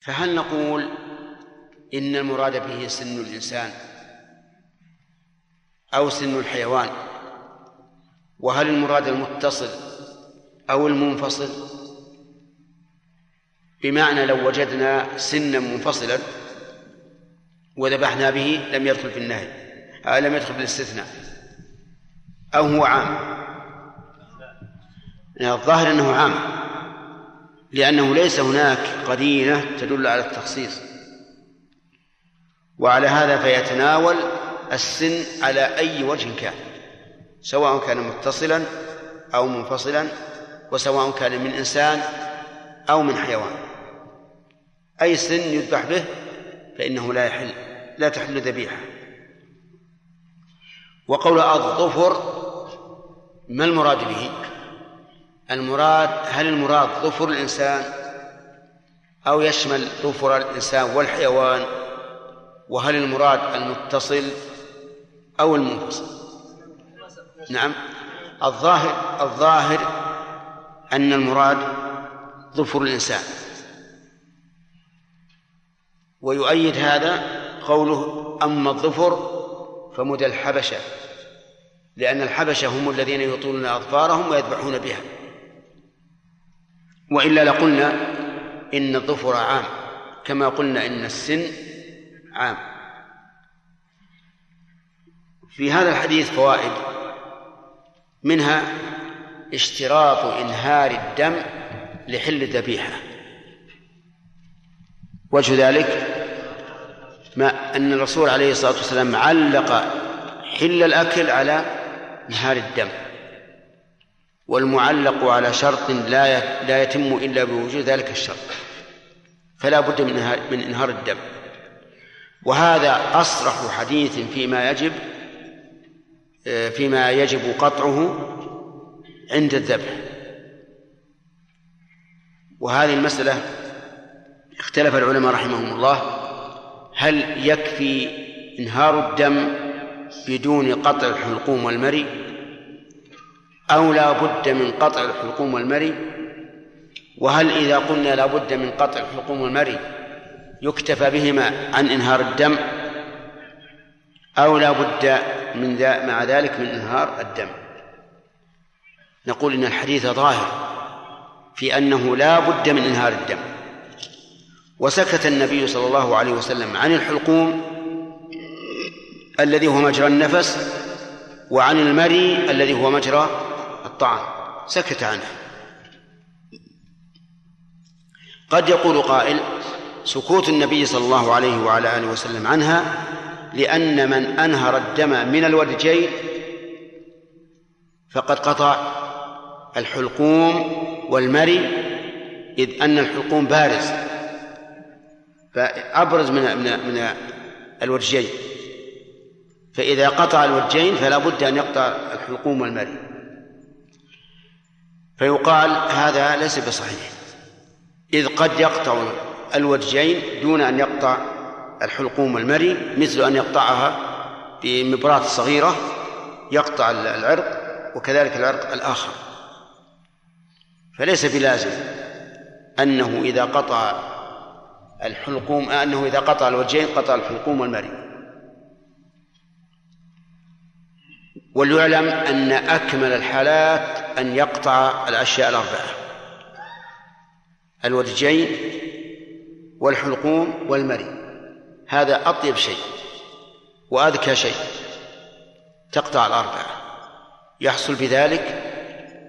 فهل نقول إن المراد به سن الإنسان أو سن الحيوان؟ وهل المراد المتصل أو المنفصل؟ بمعنى لو وجدنا سنا منفصلا وذبحنا به لم يدخل في النهي آه لم يدخل في الاستثناء أو هو عام؟ الظاهر أنه عام. لأنه ليس هناك قرينة تدل على التخصيص. وعلى هذا فيتناول السن على أي وجه كان سواء كان متصلا أو منفصلا وسواء كان من إنسان أو من حيوان. أي سن يذبح به فإنه لا يحل لا تحل ذبيحة. وقول الظفر ما المراد به؟ المراد هل المراد ظفر الإنسان أو يشمل ظفر الإنسان والحيوان؟ وهل المراد المتصل أو المنفصل؟ نعم. الظاهر الظاهر أن المراد ظفر الإنسان. ويؤيد هذا قوله أما الظفر فمدى الحبشة لأن الحبشة هم الذين يطولون أظفارهم ويذبحون بها. وإلا لقلنا إن الظفر عام كما قلنا إن السن عام. في هذا الحديث فوائد منها اشتراط إنهار الدم لحل الذبيحة. وجه ذلك ما أن الرسول عليه الصلاة والسلام علق حل الأكل على إنهار الدم. والمعلق على شرط لا لا يتم إلا بوجود ذلك الشرط فلا بد من انهار, من إنهار الدم. وهذا أصرح حديث فيما يجب فيما يجب قطعه عند الذبح. وهذه المسألة اختلف العلماء رحمهم الله هل يكفي إنهار الدم بدون قطع الحلقوم والمري؟ أو لا بد من قطع الحلقوم والمري؟ وهل إذا قلنا لا بد من قطع الحلقوم والمري يكتفى بهما عن إنهار الدم؟ أو لا بد من ذا مع ذلك من إنهار الدم؟ نقول إن الحديث ظاهر في أنه لا بد من إنهار الدم. وسكت النبي صلى الله عليه وسلم عن الحلقوم الذي هو مجرى النفس وعن المري الذي هو مجرى الطعام. سكت عنه. قد يقول قائل سكوت النبي صلى الله عليه وعلى آله وسلم عنها لأن من أنهر الدم من الودجين فقد قطع الحلقوم والمري إذ أن الحلقوم بارز فأبرز من من من الودجين فإذا قطع الودجين فلا بد أن يقطع الحلقوم والمري. فيقال هذا ليس بصحيح. إذ قد يقطع الوجهين دون أن يقطع الحلقوم والمري مثل أن يقطعها بمبراة صغيرة يقطع العرق وكذلك العرق الآخر. فليس بلازم أنه إذا قطع الحلقوم أنه إذا قطع الوجهين قطع الحلقوم والمري. وليعلم أن أكمل الحالات أن يقطع الأشياء الأربعة الودجين والحلقوم والمري. هذا أطيب شيء وأذكى شيء. تقطع الأربعة. يحصل بذلك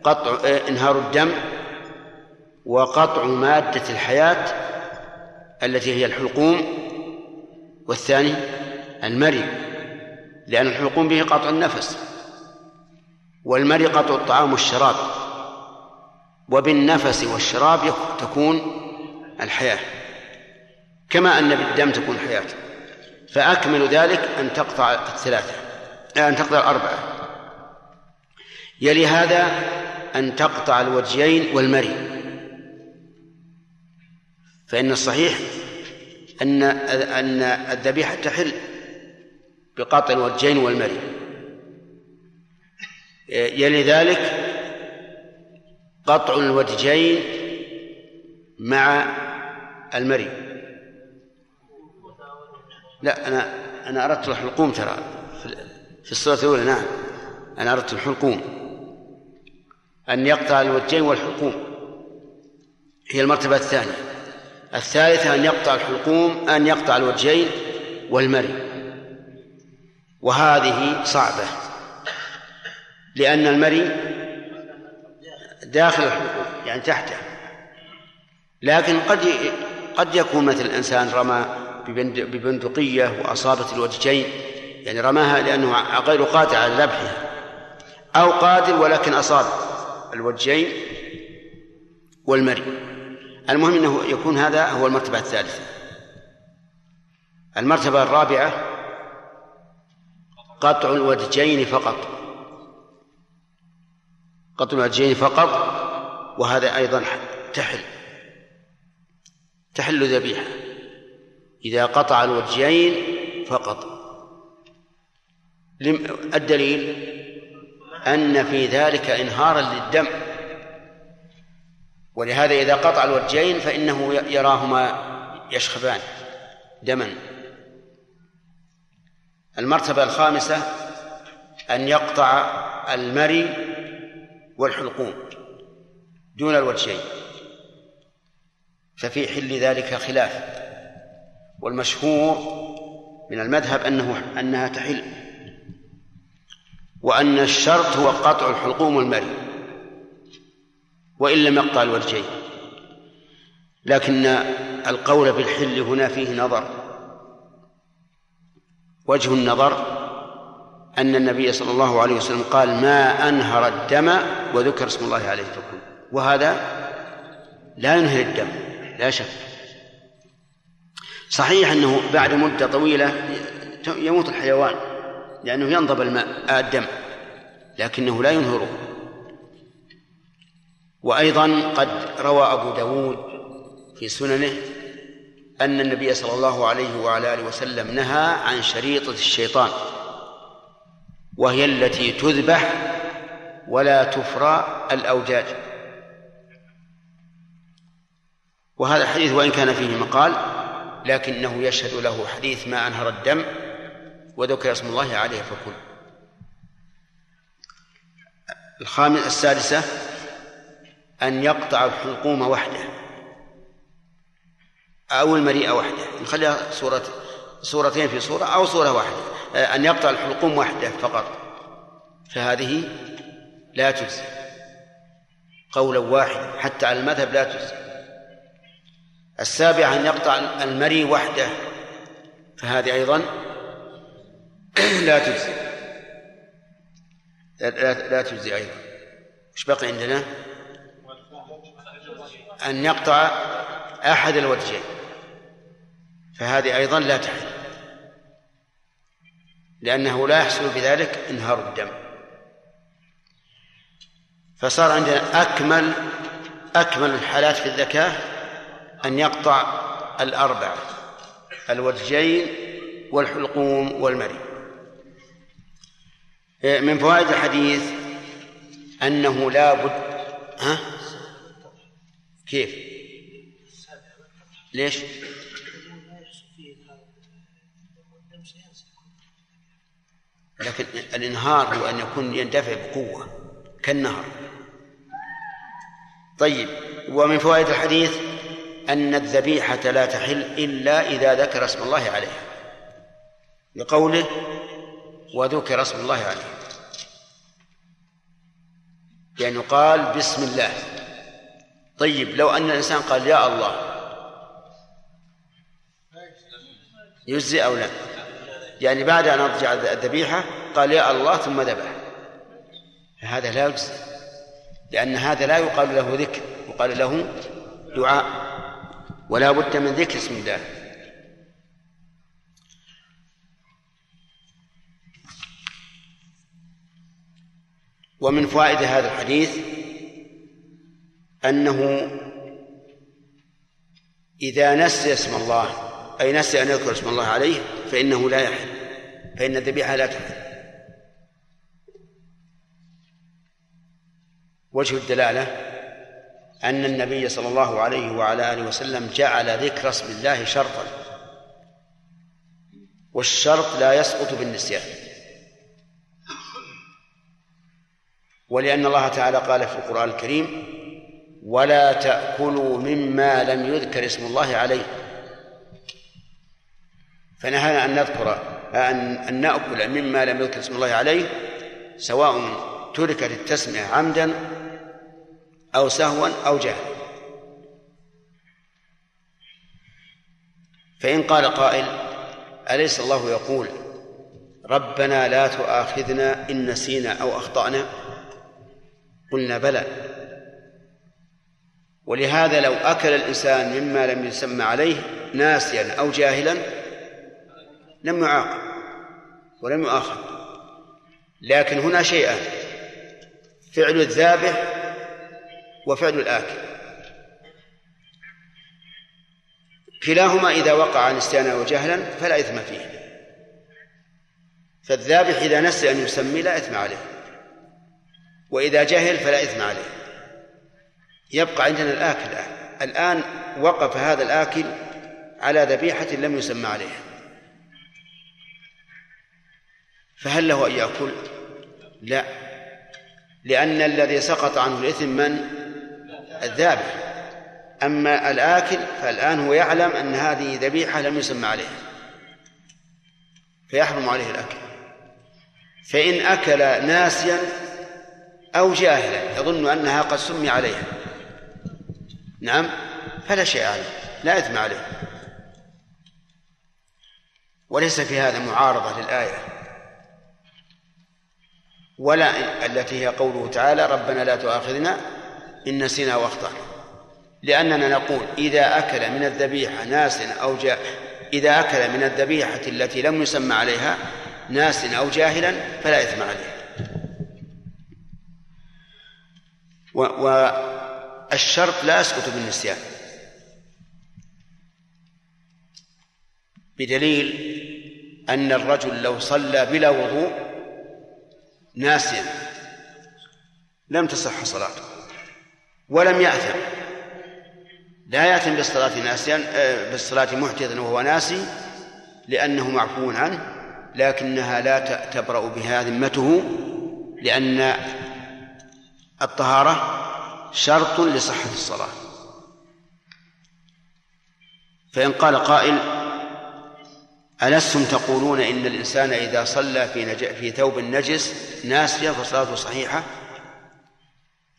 قطع انهار الدم وقطع مادة الحياة التي هي الحلقوم والثاني المري لأن الحلقوم به قطع النفس. والمري قطع الطعام والشراب وبالنفس والشراب تكون الحياة كما أن بالدم تكون الحياة فأكمل ذلك أن تقطع الثلاثة أن تقطع الأربعة. يلي هذا أن تقطع الوجهين والمري. فإن الصحيح أن أن الذبيحة تحل بقطع الوجهين والمري. يلي ذلك قطع الوجهين مع المري لا أنا أنا أردت الحلقوم ترى. في الصورة الأولى نعم. أنا أردت الحلقوم أن يقطع الوجهين والحلقوم هي المرتبة الثانية. الثالثة أن يقطع الحلقوم أن يقطع الوجهين والمري وهذه صعبة. لأن المري داخل الحلقوم يعني تحته. لكن قد قد يكون مثل الإنسان رمى ببندقية وأصابت الوجهين يعني رماها لأنه غير قادر على ذبحها أو قادر ولكن أصاب الوجهين والمري. المهم أنه يكون هذا هو المرتبة الثالثة. المرتبة الرابعة قطع الوجهين فقط. قطع الوجهين فقط وهذا أيضا تحل تحل ذبيحة. إذا قطع الوجهين فقط. الدليل أن في ذلك إنهارا للدم. ولهذا إذا قطع الوجهين فإنه يراهما يشخبان دما. المرتبة الخامسة أن يقطع المري والحلقوم دون الوجهين ففي حل ذلك خلاف والمشهور من المذهب أنه أنها تحل وأن الشرط هو قطع الحلقوم والمري وإن لم يقطع الوجهين لكن القول بالحل هنا فيه نظر وجه النظر أن النبي صلى الله عليه وسلم قال ما أنهر الدم وذكر اسم الله عليه فكل وهذا لا ينهر الدم لا شك. صحيح أنه بعد مدة طويلة يموت الحيوان لأنه ينضب الماء آه، الدم لكنه لا ينهره. وأيضا قد روى أبو داود في سننه أن النبي صلى الله عليه وعلى آله وسلم نهى عن شريطة الشيطان. وهي التي تذبح ولا تفرى الأوجاج. وهذا الحديث وإن كان فيه مقال لكنه يشهد له حديث ما أنهر الدم وذكر اسم الله عليه فكل. الخامس السادسة أن يقطع الحلقوم وحده أو المريء وحده. نخليها صورة صورتين في صورة أو صورة واحدة أن يقطع الحلقوم وحده فقط. فهذه لا تجزي. قولا واحدا حتى على المذهب لا تجزي. السابعة أن يقطع المري وحده فهذه أيضا لا تجزي. لا, لا تجزي أيضا. إيش بقي عندنا؟ أن يقطع أحد الوجهين. فهذه أيضا لا تحل. لأنه لا يحصل بذلك انهار الدم. فصار عندنا أكمل أكمل الحالات في الذكاء أن يقطع الأربع الوجهين والحلقوم والمري من فوائد الحديث أنه لا بد ها؟ كيف؟ ليش؟ لكن الانهار هو أن يكون يندفع بقوة كالنهر. طيب ومن فوائد الحديث أن الذبيحة لا تحل إلا إذا ذكر اسم الله عليها. لقوله وذكر اسم الله عليه يعني قال بسم الله. طيب لو أن الإنسان قال يا الله يجزي أو لا؟ يعني بعد أن أضجع الذبيحة قال يا الله ثم ذبح. هذا لا يجزي لأن هذا لا يقال له ذكر يقال له دعاء ولا بد من ذكر اسم الله. ومن فوائد هذا الحديث أنه إذا نسي اسم الله أي نسي أن يذكر اسم الله عليه فإنه لا يحل. فإن الذبيحة لا تحل وجه الدلالة أن النبي صلى الله عليه وعلى آله وسلم جعل ذكر اسم الله شرطا. والشرط لا يسقط بالنسيان. ولأن الله تعالى قال في القرآن الكريم ولا تأكلوا مما لم يذكر اسم الله عليه. فنهانا أن نذكر أن, نأكل مما لم يذكر اسم الله عليه سواء تركت التسمية عمدا أو سهوا أو جهلا. فإن قال قائل أليس الله يقول ربنا لا تؤاخذنا إن نسينا أو أخطأنا؟ قلنا بلى. ولهذا لو أكل الإنسان مما لم يسمى عليه ناسيا أو جاهلا لم يعاقب ولم يؤاخذ. لكن هنا شيئان فعل الذابح وفعل الآكل. كلاهما إذا وقع نسيانا وجهلا فلا إثم فيه. فالذابح إذا نسي أن يسمي لا إثم عليه وإذا جهل فلا إثم عليه. يبقى عندنا الآكل الآن وقف هذا الآكل على ذبيحة لم يسمى عليها. فهل له أن يأكل؟ لا. لأن الذي سقط عنه الإثم من؟ الذابح. أما الآكل فالآن هو يعلم أن هذه ذبيحة لم يسمى عليها فيحرم عليه الأكل. فإن أكل ناسيا أو جاهلا يظن أنها قد سمي عليها نعم؟ فلا شيء عليه. لا إثم عليه. وليس في هذا معارضة للآية. ولا التي هي قوله تعالى ربنا لا تؤاخذنا إن نسينا وأخطأنا. لأننا نقول إذا أكل من الذبيحة ناس أو جاء إذا أكل من الذبيحة التي لم يسمى عليها ناس أو جاهلا فلا إثم عليه. والشرط لا يسقط بالنسيان. بدليل أن الرجل لو صلى بلا وضوء ناسيا. لم تصح صلاته. ولم يأثم. لا يأثم بالصلاة ناسيا آه، بالصلاة محدثا وهو ناسي لأنه معفو عنه لكنها لا تبرأ بها ذمته لأن الطهارة شرط لصحة الصلاة. فإن قال قائل ألستم تقولون إن الإنسان إذا صلى في نج... في ثوب نجس ناسيا فصلاته صحيحة؟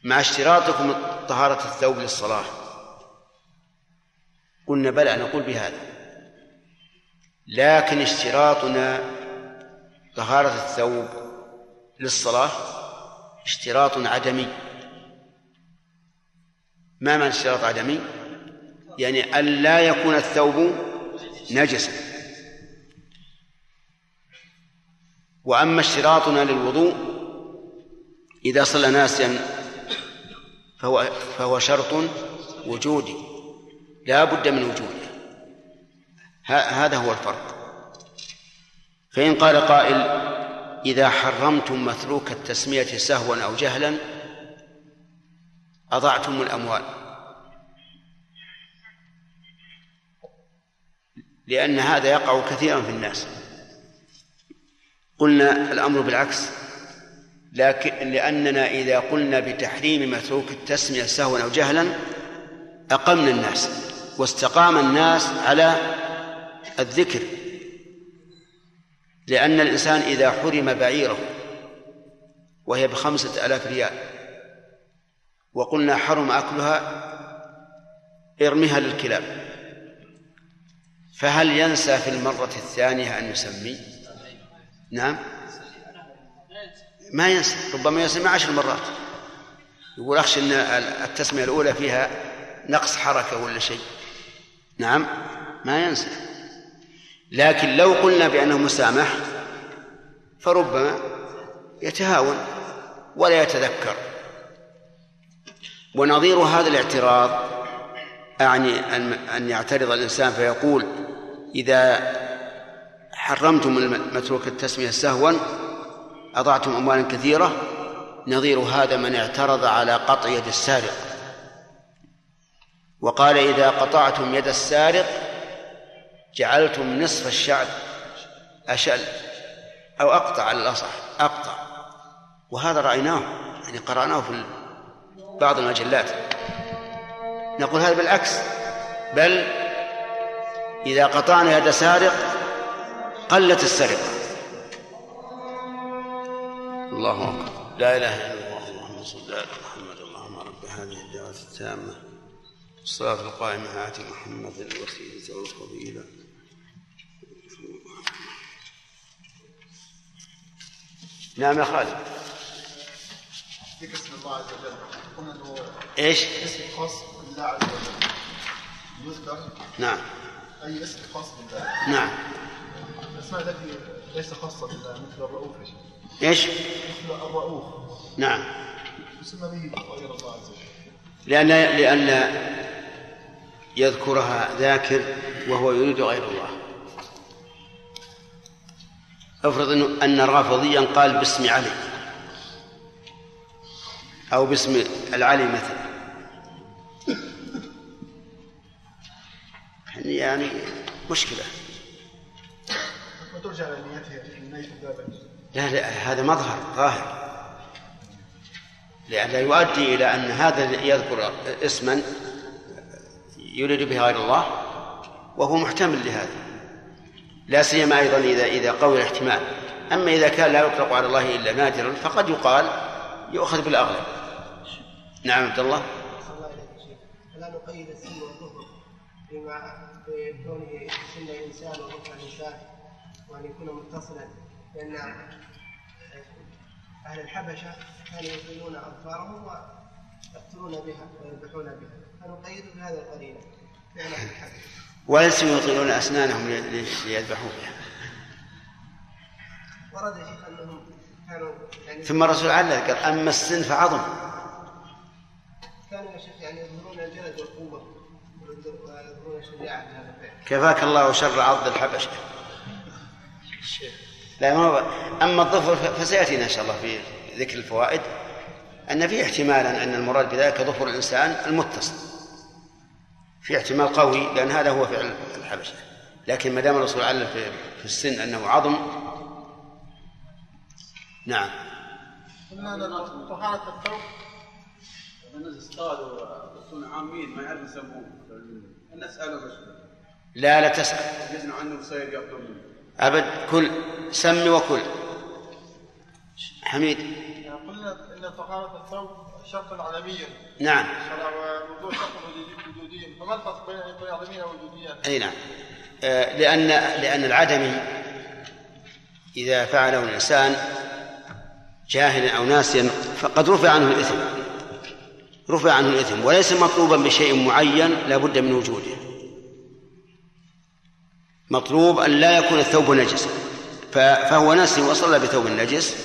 مع اشتراطكم طهارة الثوب للصلاة. قلنا بلى نقول بهذا. لكن اشتراطنا طهارة الثوب للصلاة اشتراط عدمي. ما معنى اشتراط عدمي؟ يعني أن لا يكون الثوب نجسا. وأما اشتراطنا للوضوء إذا صلى ناسيا فهو فهو شرط وجودي لا بد من وجوده. هذا هو الفرق. فإن قال قائل إذا حرمتم مثلوك التسمية سهوا أو جهلا أضعتم الأموال. لأن هذا يقع كثيرا في الناس. قلنا الأمر بالعكس. لكن لأننا إذا قلنا بتحريم متروك التسمية سهوا أو جهلا أقمنا الناس واستقام الناس على الذكر. لأن الإنسان إذا حرم بعيره وهي بخمسة آلاف ريال وقلنا حرم أكلها ارمها للكلاب. فهل ينسى في المرة الثانية أن يسمي نعم. ما ينسى ربما يسمي عشر مرات. يقول أخشى أن التسمية الأولى فيها نقص حركة ولا شيء. نعم. ما ينسى. لكن لو قلنا بأنه مسامح فربما يتهاون ولا يتذكر. ونظير هذا الاعتراض أعني أن يعترض الإنسان فيقول إذا حرمتم متروك التسمية سهوا أضعتم أموالا كثيرة نظير هذا من اعترض على قطع يد السارق. وقال إذا قطعتم يد السارق جعلتم نصف الشعب أشل أو أقطع على الأصح أقطع. وهذا رأيناه يعني قرأناه في بعض المجلات. نقول هذا بالعكس بل إذا قطعنا يد سارق قلت السرقة. الله أكبر. لا إله إلا الله اللهم صل على محمد اللهم رب هذه الدعوة التامة. الصلاة القائمة آت محمد الوسيلة والفضيلة. نعم يا خالد. ذكر اسم الله عز وجل. قلنا إنه إيش؟ اسم خاص بالله عز وجل. يذكر نعم. أي اسم خاص بالله. نعم. الأسماء التي ليس خاصه بالله مثل الرؤوف إيش؟ مثل الرؤوف. نعم. يسمى به غير الله عز وجل. لأن لأن يذكرها ذاكر وهو يريد غير الله. افرض أن رافضيا قال باسم علي. أو باسم العلي مثلا. يعني مشكلة. إلى نيه ذلك لا لا هذا مظهر ظاهر. لأن لا يؤدي إلى أن هذا يذكر اسما يريد به غير الله وهو محتمل لهذا. لا سيما أيضا إذا إذا قوي الاحتمال. أما إذا كان لا يطلق على الله إلا نادرا فقد يقال يؤخذ بالأغلب. نعم عبد الله. فلا نقيد السن والكفر بما بكونه سن الإنسان وكفر الإنسان؟ وأن يكون متصلا لأن أهل الحبشة كانوا يطيلون أظفارهم ويقتلون بها ويذبحون بها. فنقيد بهذا القرينة فعل أهل الحبشة. وليسوا يطيلون أسنانهم لي- لي- ليذبحوا بها. ورد يا شيخ أنهم كانوا يعني ثم الرسول علق قال أما السن فعظم. كانوا يا شيخ يعني يظهرون الجلد والقوة ويظهرون الشجاعة في هذا الفعل كفاك الله شر عض الحبشة. لا ما هو أما الظفر فسيأتينا إن شاء الله في ذكر الفوائد. أن في احتمالا أن المراد بذلك ظفر الإنسان المتصل. في احتمال قوي لأن هذا هو فعل الحبشة. لكن ما دام الرسول علل في, في السن أنه عظم نعم. طهارة الثوب الناس اصطادوا عامين ما يعرفوا يسموه. نسأله لا لا تسأل. عنه منه. أبد كل سم وكل. حميد. قلنا إن طهارة الثوب شرط عالمي نعم. شرط وجودي- وجودي فما الفرق بين بين عالميا ووجوديا؟ أي نعم. آه، لأن لأن العدمي إذا فعله الإنسان جاهلا أو ناسيا فقد رفع عنه الإثم. رفع عنه الإثم وليس مطلوبا بشيء معين لا بد من وجوده. مطلوب أن لا يكون الثوب نجسا. ف- فهو ناسي وصلى بثوب نجس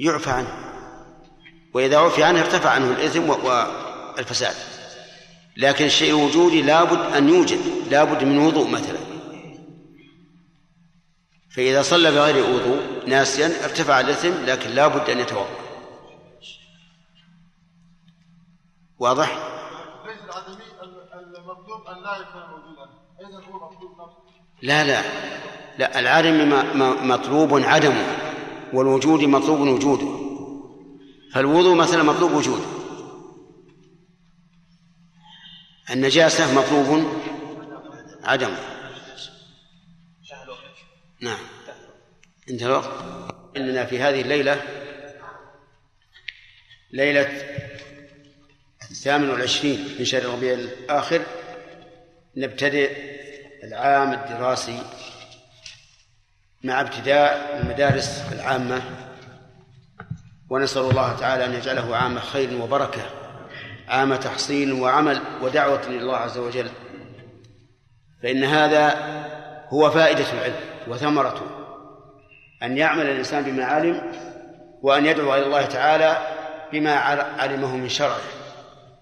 يعفى عنه. وإذا عفي عنه ارتفع عنه الإثم والفساد. لكن الشيء الوجودي لابد أن يوجد لابد من وضوء مثلا. فإذا صلى بغير وضوء ناسيا ارتفع الإثم لكن لابد أن يتوضأ. واضح؟ المطلوب أن لا يكون لا لا. لا العدم م- م- مطلوب عدمه والوجود مطلوب وجوده. فالوضوء مثلا مطلوب وجوده. النجاسة مطلوب عدمه. نعم. انتهى الوقت. إننا في هذه الليلة ليلة الثامن والعشرين من شهر ربيع الآخر نبتدئ العام الدراسي مع ابتداء المدارس العامة ونسأل الله تعالى أن يجعله عام خير وبركة عام تحصيل وعمل ودعوة لله عز وجل. فإن هذا هو فائدة العلم وثمرته أن يعمل الإنسان بما علم وأن يدعو إلى الله تعالى بما علمه من شرعه.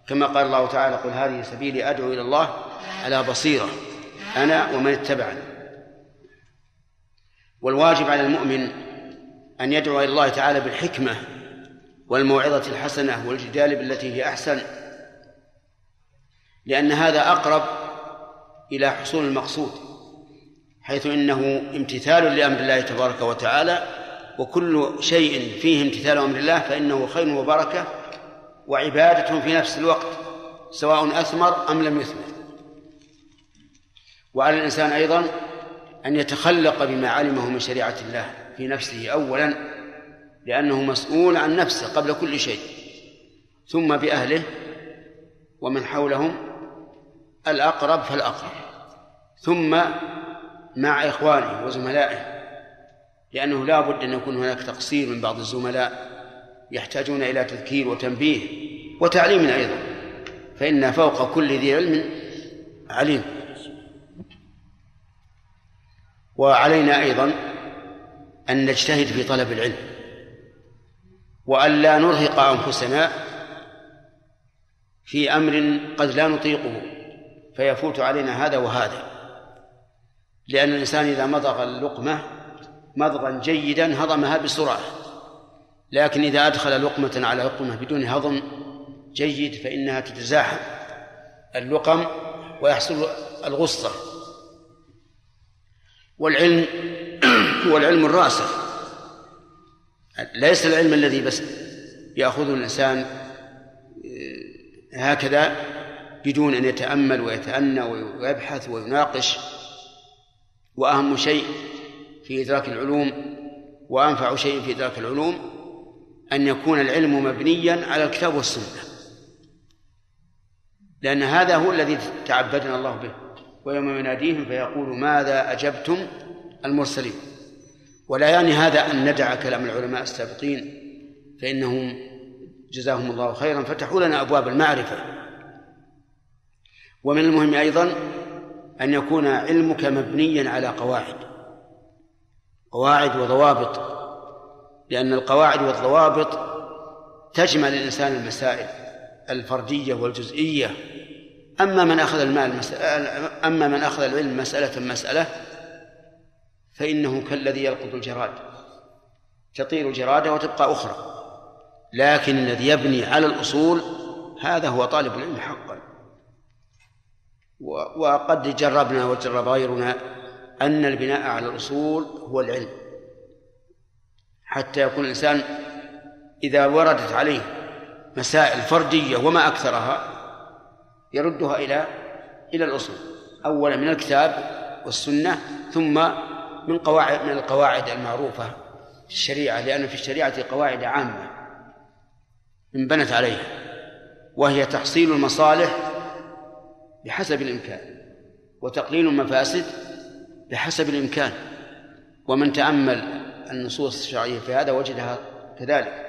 كما قال الله تعالى قل هذه سبيلي أدعو إلى الله على بصيرة. أنا ومن اتبعني. والواجب على المؤمن أن يدعو إلى الله تعالى بالحكمة والموعظة الحسنة والجدال بالتي هي أحسن لأن هذا أقرب إلى حصول المقصود حيث إنه امتثال لأمر الله تبارك وتعالى وكل شيء فيه امتثال أمر الله فإنه خير وبركة وعبادة في نفس الوقت سواء أثمر أم لم يثمر. وعلى الإنسان أيضا أن يتخلق بما علمه من شريعة الله في نفسه اولا لأنه مسؤول عن نفسه قبل كل شيء ثم بأهله ومن حولهم الأقرب فالأقرب ثم مع إخوانه وزملائه لأنه لا بد أن يكون هناك تقصير من بعض الزملاء يحتاجون إلى تذكير وتنبيه وتعليم أيضا فإن فوق كل ذي علم عليم. وعلينا أيضا أن نجتهد في طلب العلم وأن لا نرهق أنفسنا في أمر قد لا نطيقه فيفوت علينا هذا وهذا. لأن الإنسان إذا مضغ اللقمة مضغا جيدا هضمها بسرعة. لكن إذا أدخل لقمة على لقمة بدون هضم جيد فإنها تتزاحم اللقم ويحصل الغصة. والعلم هو العلم الراسخ. ليس العلم الذي بس يأخذه الإنسان آه، هكذا بدون أن يتأمل ويتأنى ويبحث ويناقش. وأهم شيء في إدراك العلوم وأنفع شيء في إدراك العلوم أن يكون العلم مبنيا على الكتاب والسنة. لأن هذا هو الذي تعبدنا الله به. ويوم يناديهم فيقول ماذا أجبتم المرسلين؟ ولا يعني هذا أن ندع كلام العلماء السابقين فإنهم جزاهم الله خيرا فتحوا لنا أبواب المعرفة. ومن المهم أيضا أن يكون علمك مبنيا على قواعد. قواعد وضوابط لأن القواعد والضوابط تجمع للإنسان المسائل الفردية والجزئية. أما من أخذ المال أما من أخذ العلم مسألة مسألة فإنه كالذي يلقط الجراد تطير جرادة وتبقى أخرى. لكن الذي يبني على الأصول هذا هو طالب العلم حقا. وقد جربنا وجرب غيرنا أن البناء على الأصول هو العلم. حتى يكون الإنسان إذا وردت عليه مسائل فردية وما أكثرها يردها إلى إلى الأصول. أولا من الكتاب والسنة ثم من قواعد من القواعد المعروفة في الشريعة لأن في الشريعة قواعد عامة انبنت عليها وهي تحصيل المصالح بحسب الإمكان وتقليل المفاسد بحسب الإمكان. ومن تأمل النصوص الشرعية في هذا وجدها كذلك.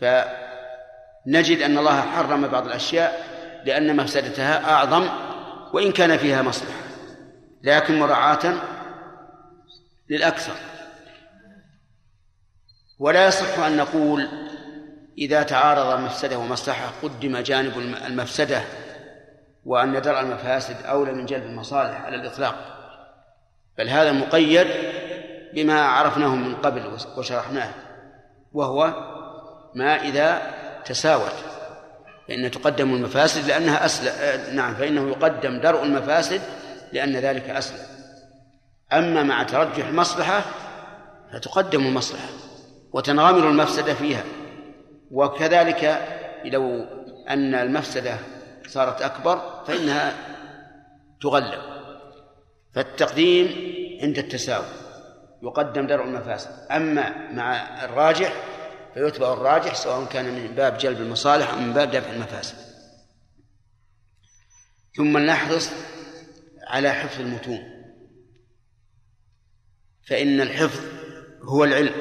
فنجد أن الله حرم بعض الأشياء لأن مفسدتها أعظم وإن كان فيها مصلحة لكن مراعاة للأكثر. ولا يصح أن نقول إذا تعارض مفسدة ومصلحة قدم جانب المفسدة وأن درء المفاسد أولى من جلب المصالح على الإطلاق. بل هذا مقيد بما عرفناه من قبل وشرحناه وهو ما إذا تساوت. فإن تقدم المفاسد لأنها أسلم. نعم فإنه يقدم درء المفاسد لأن ذلك أسلم. أما مع ترجح المصلحة فتقدم المصلحة وتنغمر المفسدة فيها. وكذلك لو أن المفسدة صارت أكبر فإنها تغلب. فالتقديم عند التساوي يقدم درء المفاسد. أما مع الراجح فيتبع الراجح سواء كان من باب جلب المصالح أو من باب دفع المفاسد. ثم نحرص على حفظ المتون. فإن الحفظ هو العلم.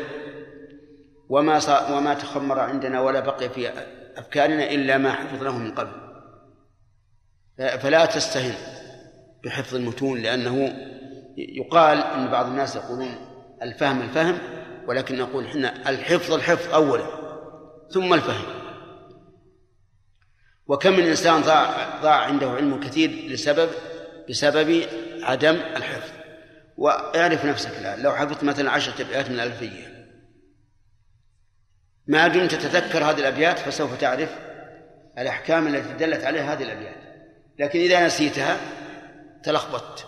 وما وما تخمر عندنا ولا بقي في أفكارنا إلا ما حفظناه من قبل. فلا تستهن بحفظ المتون لأنه يقال أن بعض الناس يقولون الفهم الفهم ولكن نقول إحنا الحفظ الحفظ أولا ثم الفهم. وكم من إنسان ضاع ضاع عنده علم كثير لسبب بسبب عدم الحفظ. واعرف نفسك الآن لو حفظت مثلا عشرة أبيات من الألفية ما دمت تتذكر هذه الأبيات فسوف تعرف الأحكام التي دلت عليها هذه الأبيات. لكن إذا نسيتها تلخبطت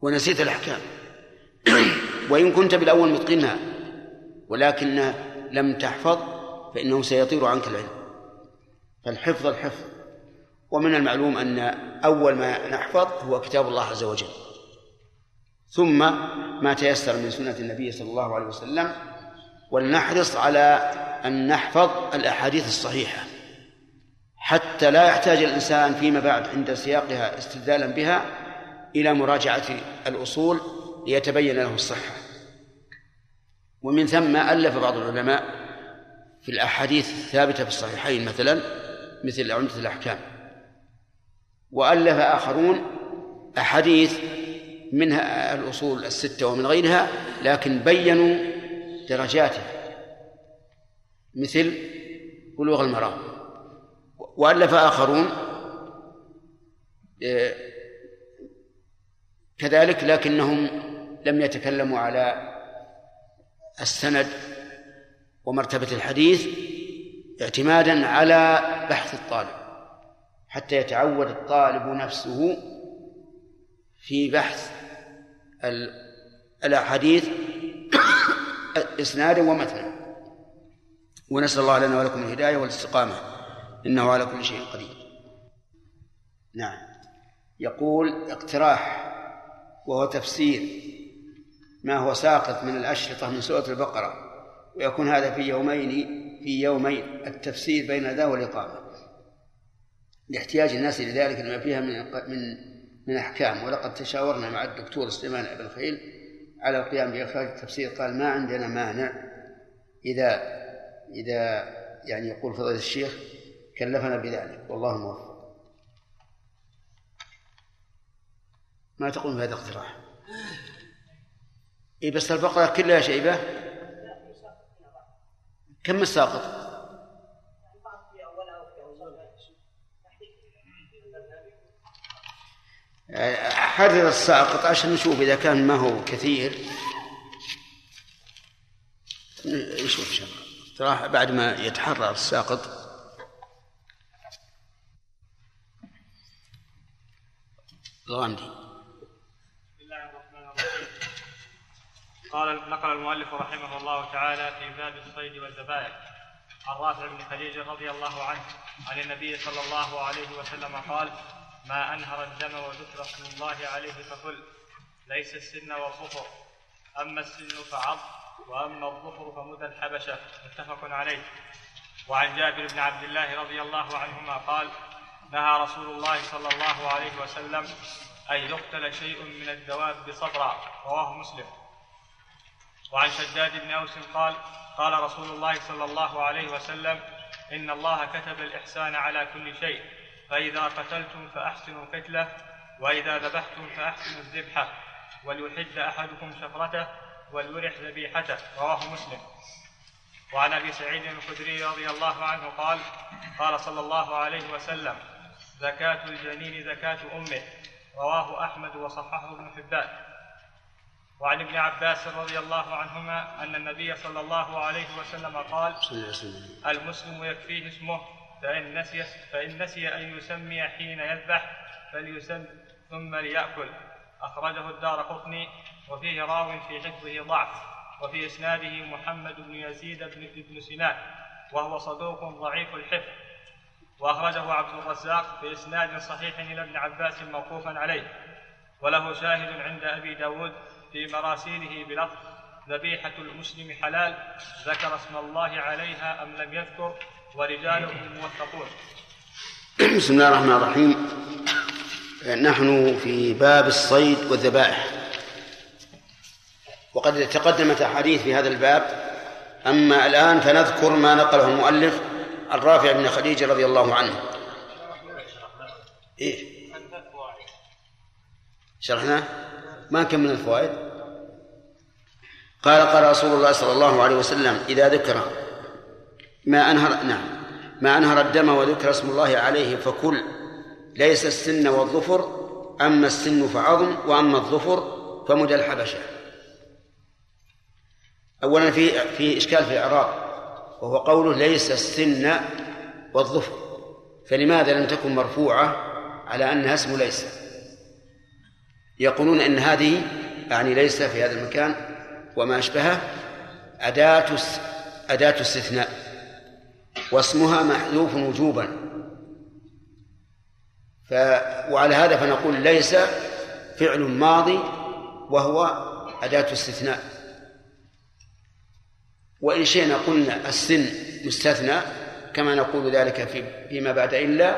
ونسيت الأحكام. وإن كنت بالأول متقنها ولكن لم تحفظ فإنه سيطير عنك العلم. فالحفظ الحفظ. ومن المعلوم أن أول ما نحفظ هو كتاب الله عز وجل. ثم ما تيسر من سنة النبي صلى الله عليه وسلم ولنحرص على أن نحفظ الأحاديث الصحيحة. حتى لا يحتاج الإنسان فيما بعد عند سياقها استدلالا بها إلى مراجعة الأصول ليتبين له الصحة. ومن ثم ألف بعض العلماء في الأحاديث الثابتة في الصحيحين مثلا مثل عمدة الأحكام. وألف آخرون أحاديث منها الأصول الستة ومن غيرها لكن بينوا درجاتها. مثل بلوغ المرام. وألف آخرون آه، كذلك لكنهم لم يتكلموا على السند ومرتبة الحديث اعتمادا على بحث الطالب حتى يتعود الطالب نفسه في بحث الأحاديث إسنادا ومتنا ونسأل الله لنا ولكم الهداية والاستقامة إنه على كل شيء قدير. نعم. يقول اقتراح وهو تفسير ما هو ساقط من الأشرطة من سورة البقرة ويكون هذا في يومين في يومين. التفسير بين ذا والإقامة. لاحتياج الناس لذلك لما فيها من من من أحكام. ولقد تشاورنا مع الدكتور سليمان بن خيل على القيام بإخراج التفسير. قال ما عندنا مانع إذا إذا يعني يقول فضيلة الشيخ كلفنا بذلك. والله موفق. ما تقول بهذا الاقتراح؟ إيه بس البقرة كلها شيبة كم الساقط؟ حرر الساقط عشان نشوف إذا كان ما هو كثير. نشوف شغل بعد ما يتحرر الساقط. الغامدي بسم الله الرحمن الرحيم قال نقل المؤلف رحمه الله تعالى في باب الصيد والذبائح. عن رافع بن خديج رضي الله عنه عن النبي صلى الله عليه وسلم قال ما أنهر الدم وذكر اسم الله عليه فكل ليس السن والظفر. أما السن فعض وأما الظفر فمدى الحبشة. متفق عليه. وعن جابر بن عبد الله رضي الله عنهما قال نهى رسول الله صلى الله عليه وسلم أن يقتل شيء من الدواب صبرا رواه مسلم. وعن شداد بن أوس قال قال رسول الله صلى الله عليه وسلم إن الله كتب الإحسان على كل شيء فإذا قتلتم فأحسنوا القتلة وإذا ذبحتم فأحسنوا الذبحة وليحد أحدكم شفرته وليرح ذبيحته رواه مسلم. وعن أبي سعيد الخدري رضي الله عنه قال قال صلى الله عليه وسلم زكاة الجنين زكاة أمه رواه أحمد وصححه ابن حبان. وعن ابن عباس رضي الله عنهما أن النبي صلى الله عليه وسلم قال المسلم يكفيه اسمه فإن نسي فإن نسي أن يسمي حين يذبح فليسم ثم ليأكل. أخرجه الدار قطني وفيه راو في حفظه ضعف وفي إسناده محمد بن يزيد بن ابن سنان وهو صدوق ضعيف الحفظ. وأخرجه عبد الرزاق بإسناد صحيح إلى ابن عباس موقوفا عليه وله شاهد عند أبي داود في مراسيله بلفظ ذبيحة المسلم حلال ذكر اسم الله عليها أم لم يذكر ورجاله موثقون. بسم الله الرحمن الرحيم. نحن في باب الصيد والذبائح. وقد تقدمت أحاديث في هذا الباب. أما الآن فنذكر ما نقله المؤلف عن رافع بن خديجة رضي الله عنه. إيه؟ شرحنا ما كم من الفوائد؟ قال قال رسول الله صلى الله عليه وسلم إذا ذكر ما أنهر نعم ما أنهر الدم وذكر اسم الله عليه فكل ليس السن والظفر أما السن فعظم وأما الظفر فمدى الحبشة. أولا في في إشكال في الإعراب وهو قوله ليس السن والظفر فلماذا لم تكن مرفوعة على أنها اسم ليس؟ يقولون إن هذه يعني ليس في هذا المكان وما أشبهه أداة أداة استثناء واسمها محذوف وجوبا. ف وعلى هذا فنقول ليس فعل ماضي وهو أداة استثناء وإن شئنا قلنا السن مستثنى كما نقول ذلك في فيما بعد إلا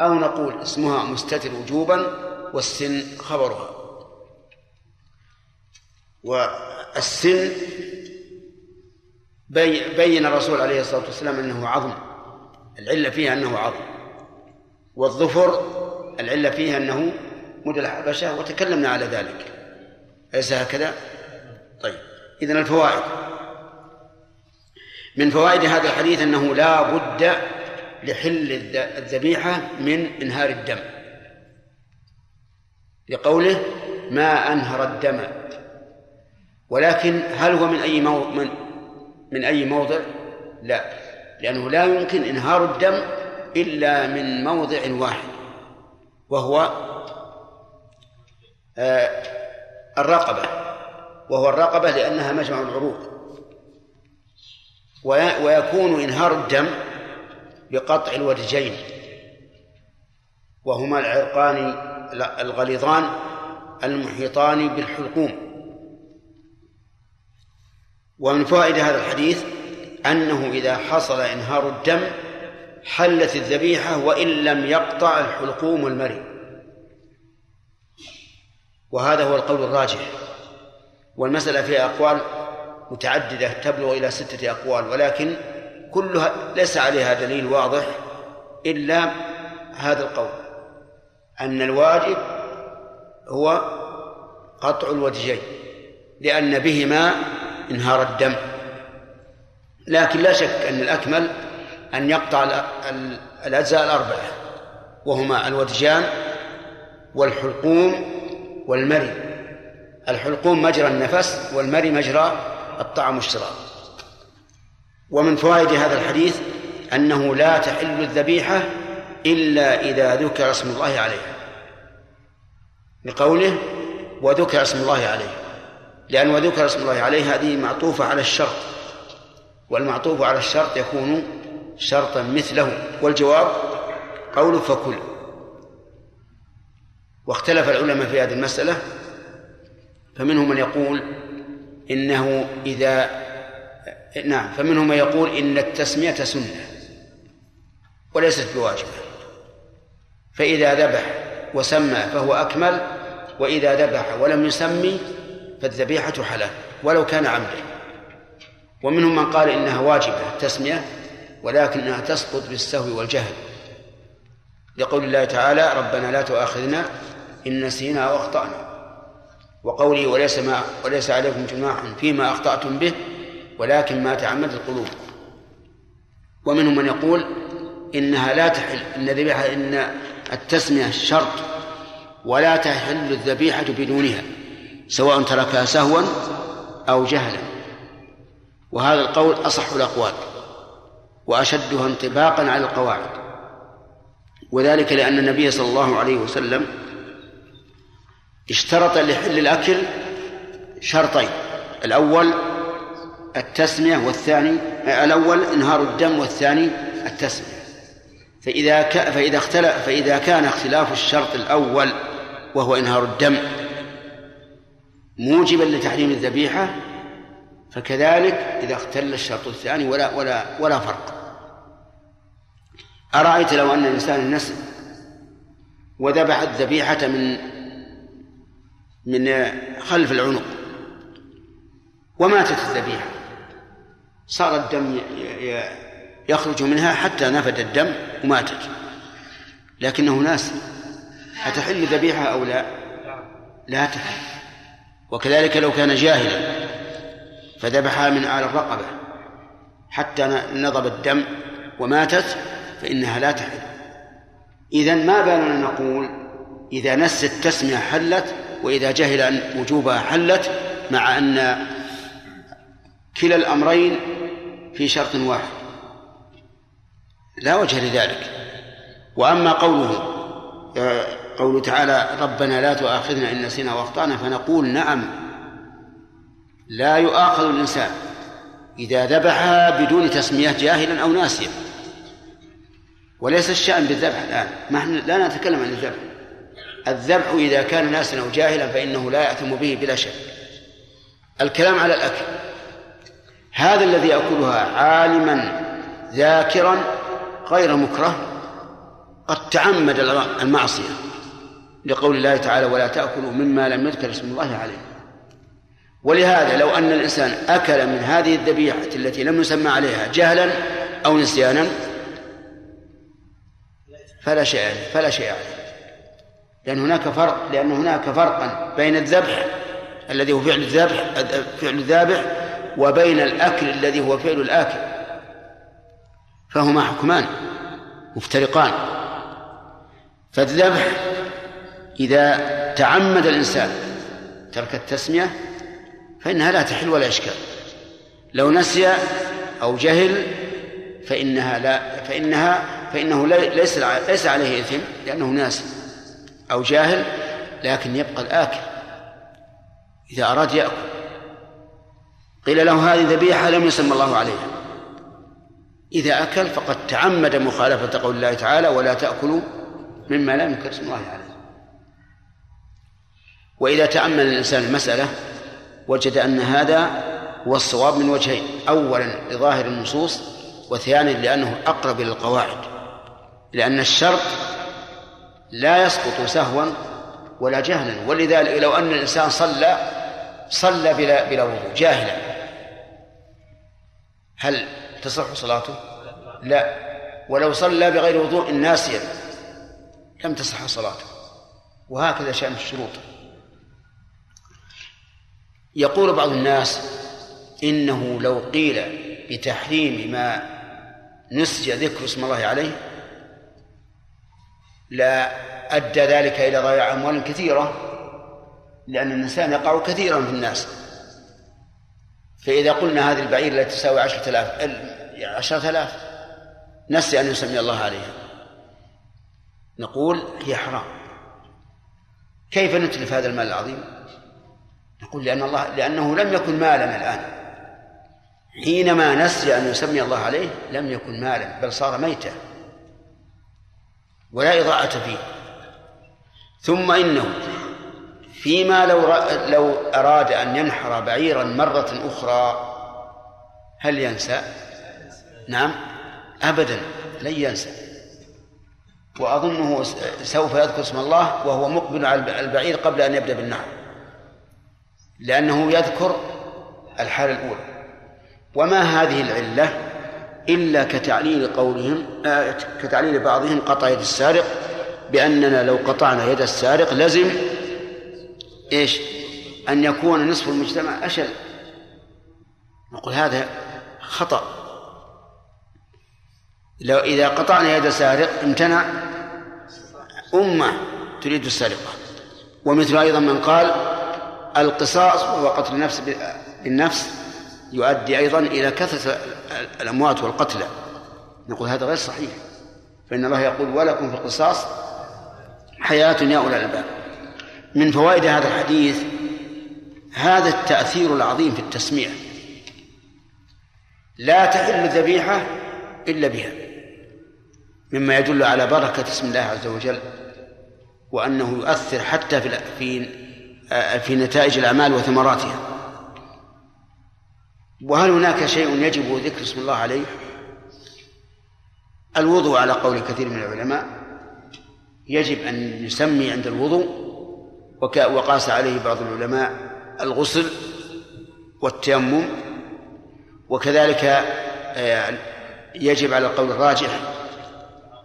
أو نقول اسمها مستتر وجوبا والسن خبرها. والسن بي بين الرسول عليه الصلاة والسلام أنه عظم العلة فيها أنه عظم والظفر العلة فيها أنه مدى الحبشة وتكلمنا على ذلك. أليس هكذا؟ طيب إذن الفوائد. من فوائد هذا الحديث أنه لا بد لحل الذ- الذبيحة من إنهار الدم. لقوله ما أنهر الدم ولكن هل هو من أي مو... من من أي موضع؟ لا لأنه لا يمكن إنهار الدم إلا من موضع واحد وهو آه الرقبة وهو الرقبة لأنها مجمع العروق وي- ويكون إنهار الدم بقطع الودجين وهما العرقان الغليظان المحيطان بالحلقوم ومن فوائد هذا الحديث أنه إذا حصل إنهار الدم حلت الذبيحة وإن لم يقطع الحلقوم والمري. وهذا هو القول الراجح. والمسألة فيها أقوال متعددة تبلغ إلى ستة أقوال ولكن كلها ليس عليها دليل واضح إلا هذا القول أن الواجب هو قطع الودجين لأن بهما انهار الدم. لكن لا شك أن الأكمل أن يقطع ال- ال- الأجزاء الأربعة وهما الودجان والحلقوم والمري. الحلقوم مجرى النفس والمري مجرى الطعام والشراب. ومن فوائد هذا الحديث أنه لا تحل الذبيحة إلا إذا ذكر اسم الله عليها. لقوله وذكر اسم الله عليه لأن وذكر اسم الله عليه هذه معطوفة على الشرط. والمعطوف على الشرط يكون شرطا مثله. والجواب قول فكل. واختلف العلماء في هذه المسألة فمنهم من يقول إنه إذا نعم فمنهم من يقول إن التسمية سنة وليست بواجبة. فإذا ذبح وسمى فهو أكمل وإذا ذبح ولم يسمي فالذبيحة حلال ولو كان عمدا. ومنهم من قال إنها واجبة التسمية ولكنها تسقط بالسهو والجهل. لقول الله تعالى ربنا لا تؤاخذنا إن نسينا أو أخطأنا. وقوله وليس ما وليس عليكم جناح فيما أخطأتم به ولكن ما تعمد القلوب. ومنهم من يقول إنها لا تحل إن الذبيحة إن التسمية شرط ولا تحل الذبيحة بدونها. سواء تركها سهوا أو جهلا. وهذا القول أصح الأقوال وأشدها انطباقا على القواعد. وذلك لأن النبي صلى الله عليه وسلم اشترط لحل الأكل شرطين. الأول التسمية والثاني الأول إنهار الدم والثاني التسمية. فإذا ك... فإذا اختلف فإذا كان اختلاف الشرط الأول وهو إنهار الدم موجبا لتحريم الذبيحة فكذلك إذا اختل الشرط الثاني ولا ولا ولا فرق. أرأيت لو أن الإنسان نسل وذبح الذبيحة من من خلف العنق وماتت الذبيحة صار الدم يخرج منها حتى نفد الدم وماتت. لكنه ناس أتحل الذبيحة أو لا؟ لا تحل. وكذلك لو كان جاهلا فذبحها من أعلى الرقبة حتى نضب الدم وماتت فإنها لا تحل. إذا ما بالنا نقول إذا نس التسمية حلت وإذا جهل أن وجوبها حلت مع أن كلا الأمرين في شرط واحد. لا وجه لذلك. وأما قوله قوله تعالى ربنا لا تؤاخذنا إن نسينا وأخطأنا فنقول نعم لا يؤاخذ الإنسان إذا ذبحها بدون تسمية جاهلا أو ناسيا. وليس الشأن بالذبح الآن. ما إحنا لا نتكلم عن الذبح. الذبح إذا كان ناسا أو جاهلا فإنه لا يأثم به بلا شك. الكلام على الأكل. هذا الذي يأكلها عالما ذاكرا غير مكره قد تعمد المعصية. لقول الله تعالى ولا تأكلوا مما لم يذكر اسم الله عليه. ولهذا لو أن الإنسان أكل من هذه الذبيحة التي لم يسمى عليها جهلا أو نسيانا فلا شيء عليه فلا شيء عليه. لأن هناك فرق لأن هناك فرقا بين الذبح الذي هو فعل الذبح فعل الذابح وبين الأكل الذي هو فعل الآكل. فهما حكمان مفترقان. فالذبح إذا تعمد الإنسان ترك التسمية فإنها لا تحل ولا إشكال. لو نسي أو جهل فإنها لا فإنها فإنه ليس ليس عليه إثم لأنه ناسي. أو جاهل لكن يبقى الآكل إذا أراد يأكل. قيل له هذه ذبيحة لم يسمى الله عليها. إذا أكل فقد تعمد مخالفة قول الله تعالى ولا تأكلوا مما لم يذكر اسم الله عليه. وإذا تأمل الإنسان المسألة وجد أن هذا هو الصواب من وجهين أولا لظاهر النصوص وثانيا لأنه أقرب إلى القواعد. لأن الشرط لا يسقط سهوا ولا جهلا. ولذلك لو أن الإنسان صلى صلى بلا بلا وضوء جاهلا. هل تصح صلاته؟ لا. ولو صلى بغير وضوء ناسيا لم تصح صلاته. وهكذا شأن الشروط. يقول بعض الناس إنه لو قيل بتحريم ما نسي ذكر اسم الله عليه لا أدى ذلك إلى ضياع أموال كثيرة لأن الإنسان يقع كثيرا في الناس. فإذا قلنا هذه البعير التي تساوي عشرة آلاف عشرة آلاف نسي أن يسمي الله عليها. نقول هي حرام. كيف نتلف هذا المال العظيم؟ نقول لأن الله لأنه لم يكن مالا الآن. حينما نسي أن يسمي الله عليه لم يكن مالا بل صار ميتا. ولا إضاعة فيه. ثم إنه فيما لو لو أراد أن ينحر بعيرا مرة أخرى هل ينسى؟ نعم. أبدا لن ينسى. وأظنه سوف يذكر اسم الله وهو مقبل على البعير قبل أن يبدأ بالنحر. لأنه يذكر الحالة الأولى. وما هذه العلة إلا كتعليل قولهم آه كتعليل بعضهم قطع يد السارق بأننا لو قطعنا يد السارق لزم إيش؟ أن يكون نصف المجتمع أشل نقول هذا خطأ. لو إذا قطعنا يد سارق امتنع أمة تريد السرقة. ومثل أيضا من قال القصاص وهو قتل النفس بالنفس يؤدي أيضا إلى كثرة الأموات والقتلى. نقول هذا غير صحيح. فإن الله يقول ولكم في القصاص حياة يا أولي الألباب. من فوائد هذا الحديث هذا التأثير العظيم في التسميع. لا تحل الذبيحة إلا بها مما يدل على بركة اسم الله عز وجل وأنه يؤثر حتى في في في نتائج الأعمال وثمراتها. وهل هناك شيء يجب ذكر اسم الله عليه؟ الوضوء على قول كثير من العلماء. يجب أن يسمي عند الوضوء وقاس عليه بعض العلماء الغسل والتيمم. وكذلك آه، يجب على القول الراجح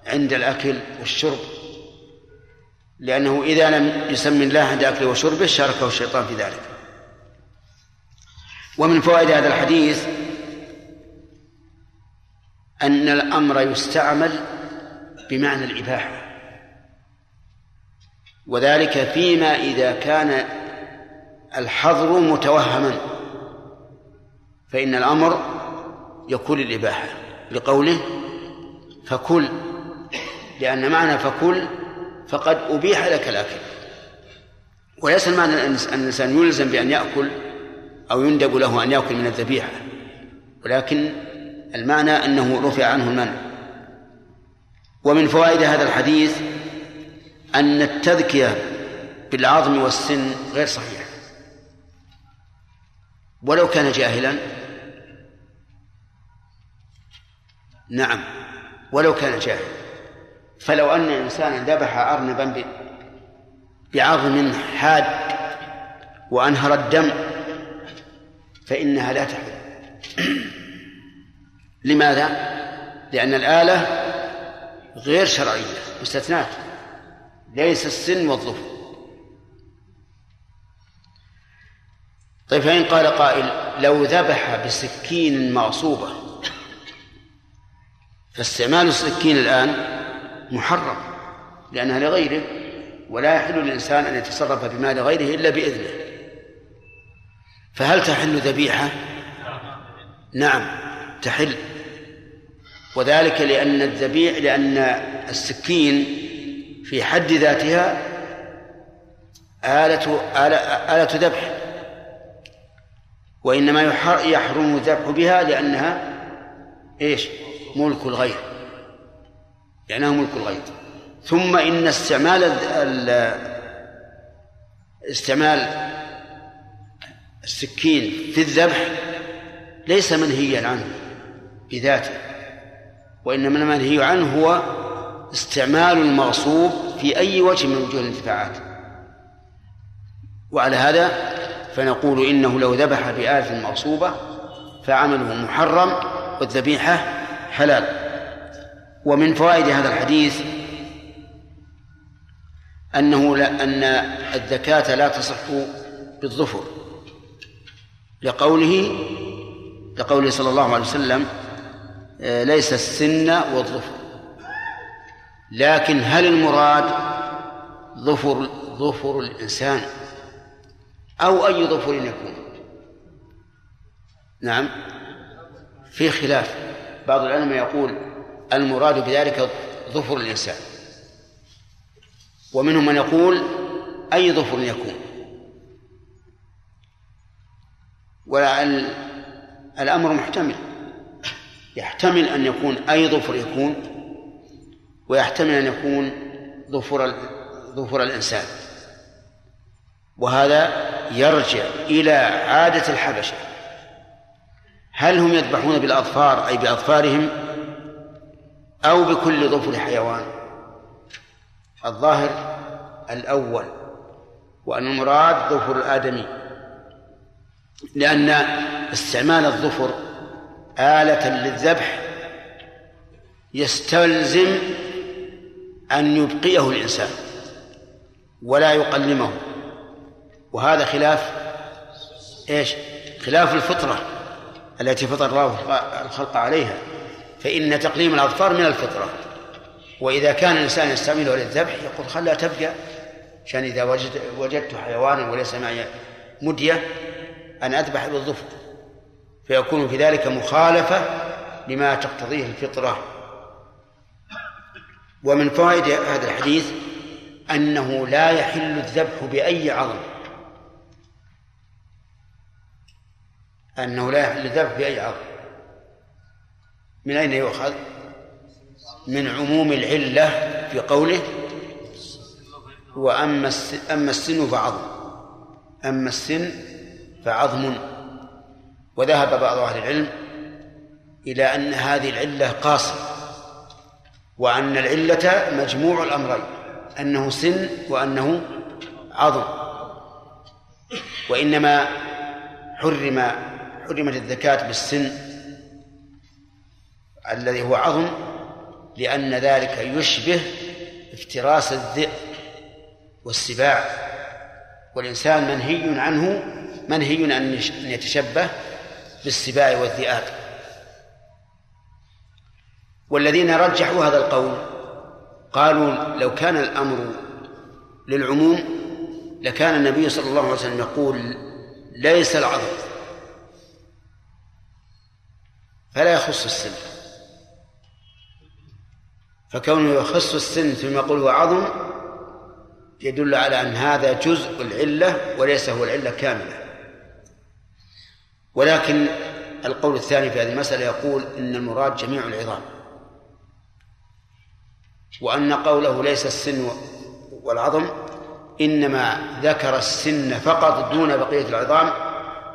عند الأكل والشرب لأنه إذا لم يسمي الله عند أكله وشربه شاركه الشيطان في ذلك. ومن فوائد هذا الحديث أن الأمر يستعمل بمعنى الإباحة. وذلك فيما إذا كان الحظر متوهما. فإن الأمر يكون الإباحة لقوله فكل لأن معنى فكل فقد أبيح لك الأكل. وليس المعنى أن الإنسان يلزم بأن يأكل أو يندب له أن يأكل من الذبيحة. ولكن المعنى أنه رفع عنه المنع. ومن فوائد هذا الحديث أن التذكية بالعظم والسن غير صحيح ولو كان جاهلا. نعم. ولو كان جاهلا. فلو أن إنسانا ذبح أرنبا بعظم حاد وأنهر الدم فإنها لا تحل. لماذا؟ لأن الآلة غير شرعية مستثنات ليس السن والظفر طيب فإن قال قائل لو ذبح بسكين مغصوبة فاستعمال السكين الآن محرم لأنها لغيره ولا يحل للإنسان أن يتصرف بمال غيره إلا بإذنه فهل تحل ذبيحة؟ نعم تحل وذلك لأن الذبيح لأن السكين في حد ذاتها آلة آلة, آلة ذبح وإنما يحرم الذبح بها لأنها إيش؟ ملك الغير لأنها ملك الغير ثم إن استعمال استعمال السكين في الذبح ليس منهيا عنه بذاته وإنما المنهي عنه هو استعمال المغصوب في أي وجه من وجوه الانتفاعات. وعلى هذا فنقول إنه لو ذبح بآلة مغصوبة فعمله محرم والذبيحة حلال. ومن فوائد هذا الحديث أنه لا أن الزكاة لا تصح بالظفر لقوله لقوله صلى الله عليه وسلم آه، ليس السن والظفر. لكن هل المراد ظفر ظفر الإنسان؟ أو أي ظفر يكون؟ نعم في خلاف. بعض العلماء يقول المراد بذلك ظفر الإنسان. ومنهم من يقول أي ظفر يكون. والأمر محتمل. يحتمل أن يكون أي ظفر يكون ويحتمل أن يكون ظفر ظفر الإنسان. وهذا يرجع إلى عادة الحبشة. هل هم يذبحون بالأظفار أي بأظفارهم؟ أو بكل ظفر حيوان. الظاهر الأول وأن المراد ظفر الآدمي لأن استعمال الظفر آلة للذبح يستلزم أن يبقيه الإنسان ولا يقلمه. وهذا خلاف إيش؟ خلاف الفطرة التي فطر الله الخلق عليها. فإن تقليم الأظفار من الفطرة. وإذا كان الإنسان يستعمله للذبح يقول خلها تبقى عشان إذا وجد وجدت حيوانا وليس معي مدية أن أذبح بالظفر فيكون في ذلك مخالفة لما تقتضيه الفطرة. ومن فوائد هذا الحديث أنه لا يحل الذبح بأي عظم. أنه لا يحل الذبح بأي عظم. من أين يؤخذ؟ من عموم العلة في قوله وأما أما السن فعظم. أما السن فعظم. وذهب بعض أهل العلم إلى أن هذه العلة قاصرة وأن العلة مجموع الأمرين أنه سن وأنه عظم. وإنما حرم حرمت الزكاة بالسن الذي هو عظم لأن ذلك يشبه افتراس الذئب والسباع. والإنسان منهي عنه منهي أن يتشبه بالسباع والذئاب. والذين رجحوا هذا القول قالوا لو كان الأمر للعموم لكان النبي صلى الله عليه وسلم يقول ليس العظم فلا يخص السن فكونه يخص السن ثم يقول هو عظم يدل على أن هذا جزء العلة وليس هو العلة كاملة. ولكن القول الثاني في هذه المسألة يقول إن المراد جميع العظام وأن قوله ليس السن والعظم إنما ذكر السن فقط دون بقية العظام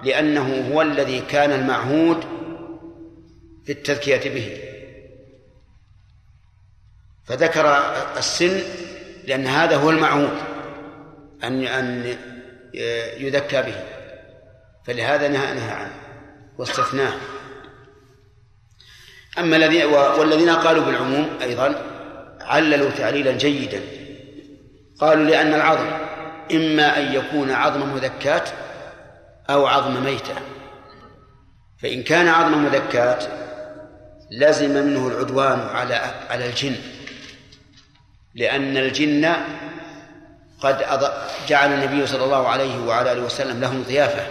لأنه هو الذي كان المعهود في التذكية به. فذكر السن لأن هذا هو المعهود أن أن يذكى به. فلهذا نهى نهى عنه واستثناه. أما الذين والذين قالوا بالعموم أيضا عللوا تعليلا جيدا. قالوا لأن العظم إما أن يكون عظم مذكات أو عظم ميتة. فإن كان عظم مذكات لزم منه العدوان على على الجن. لأن الجن قد جعل النبي صلى الله عليه وعلى آله وسلم لهم ضيافة.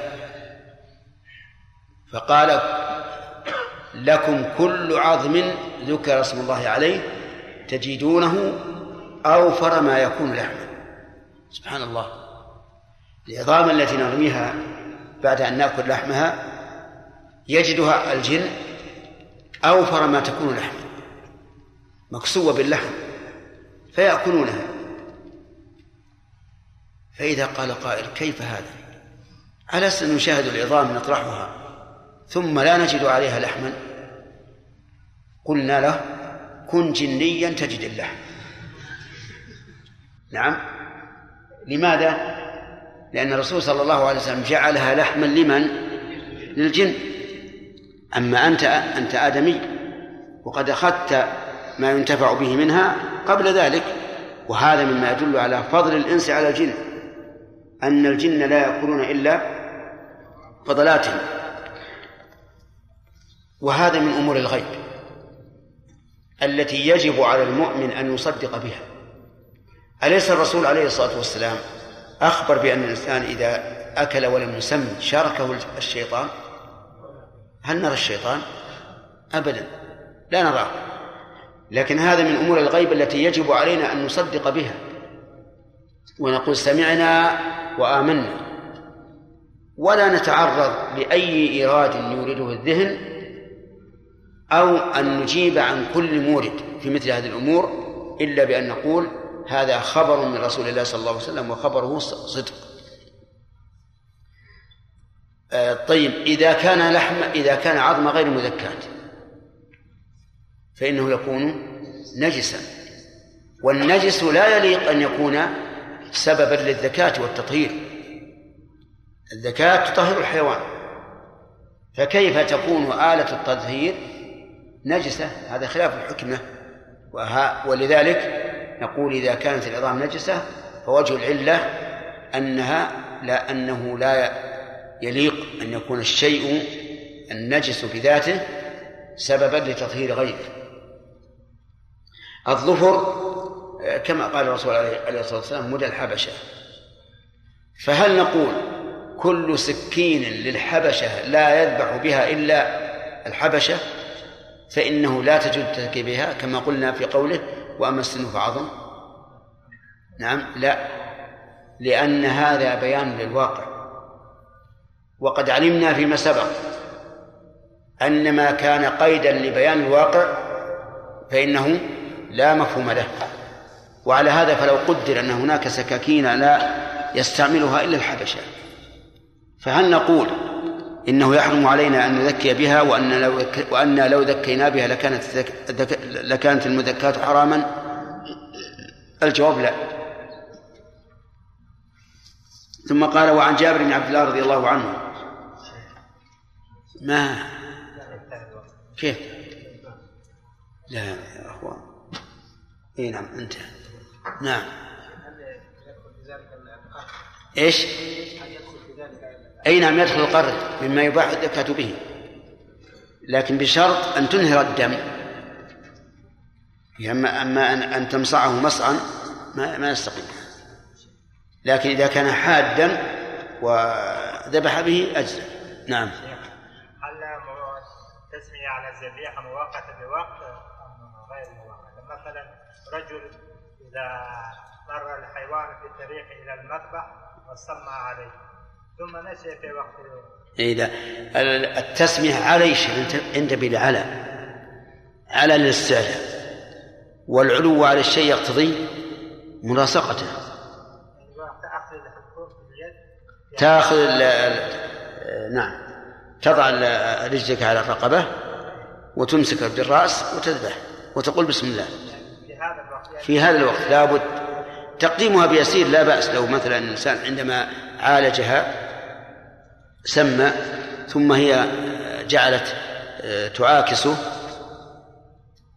فقال لكم كل عظم ذكر اسم الله عليه تجدونه أوفر ما يكون لحما سبحان الله. العظام التي نرميها بعد أن نأكل لحمها يجدها الجن أوفر ما تكون لحما مكسوة باللحم. فيأكلونها. فإذا قال قائل كيف هذا؟ أن نشاهد العظام نطرحها ثم لا نجد عليها لحما؟ قلنا له كن جنيا تجد اللحم. نعم. لماذا؟ لأن الرسول صلى الله عليه وسلم جعلها لحما لمن؟ للجن. أما أنت أنت آدمي وقد أخذت ما ينتفع به منها قبل ذلك وهذا مما يدل على فضل الإنس على الجن أن الجن لا يأكلون إلا فضلاتهم. وهذا من أمور الغيب التي يجب على المؤمن أن يصدق بها. أليس الرسول عليه الصلاة والسلام أخبر بأن الإنسان إذا أكل ولم يسم شاركه الشيطان؟ هل نرى الشيطان؟ أبدا. لا نراه. لكن هذا من أمور الغيب التي يجب علينا أن نصدق بها. ونقول سمعنا وآمنا. ولا نتعرض لأي إيراد يورده الذهن أو أن نجيب عن كل مورد في مثل هذه الأمور إلا بأن نقول هذا خبر من رسول الله صلى الله عليه وسلم وخبره صدق. آه، طيب إذا كان لحم إذا كان عظم غير مذكات فإنه يكون نجسا. والنجس لا يليق أن يكون سببا للذكاة والتطهير. الذكاة تطهر الحيوان. فكيف تكون آلة التطهير نجسة؟ هذا خلاف الحكمة. ولذلك نقول إذا كانت العظام نجسة فوجه العلة أنها لا أنه لا يليق أن يكون الشيء النجس بذاته سببا لتطهير غيره. الظفر كما قال الرسول عليه الصلاة والسلام مدى الحبشة. فهل نقول كل سكين للحبشة لا يذبح بها إلا الحبشة؟ فإنه لا تجوز بها كما قلنا في قوله وأما السن فعظم. نعم لا لأن هذا بيان للواقع. وقد علمنا فيما سبق أن ما كان قيدا لبيان الواقع فإنه لا مفهوم له. وعلى هذا فلو قدر أن هناك سكاكين لا يستعملها إلا الحبشة. فهل نقول إنه يحرم علينا أن نذكي بها وأن لو وأن لو ذكينا بها لكانت لكانت المذكات حراما؟ الجواب لا. ثم قال وعن جابر بن عبد الله رضي الله عنه. ما؟ كيف؟ لا. إي نعم انتهى نعم. إيش؟ أي نعم يدخل القرد مما يباح الزكاة به. لكن بشرط أن تنهر الدم. اما أما ان أن تمصعه مصعا ما ما يستقيم. لكن إذا كان حادا وذبح به أجزأ. نعم. هل التسمية على الذبيحة مؤقتة بوقت أم غير مؤقتة؟ مثلا رجل إذا مر الحيوان في الطريق إلى المذبح وسمى عليه. ثم نسي في وقت إذا التسمية على إيش؟ انتبه لعلى على الاستعلاء. والعلو على الشيء يقتضي ملاصقته. اليد. تأخذ نعم. تضع رجلك على الرقبة وتمسك بالرأس وتذبح وتقول بسم الله. في هذا الوقت الوقت لابد تقديمها بيسير لا بأس لو مثلا الإنسان عندما عالجها سمى ثم هي جعلت آه، تعاكسه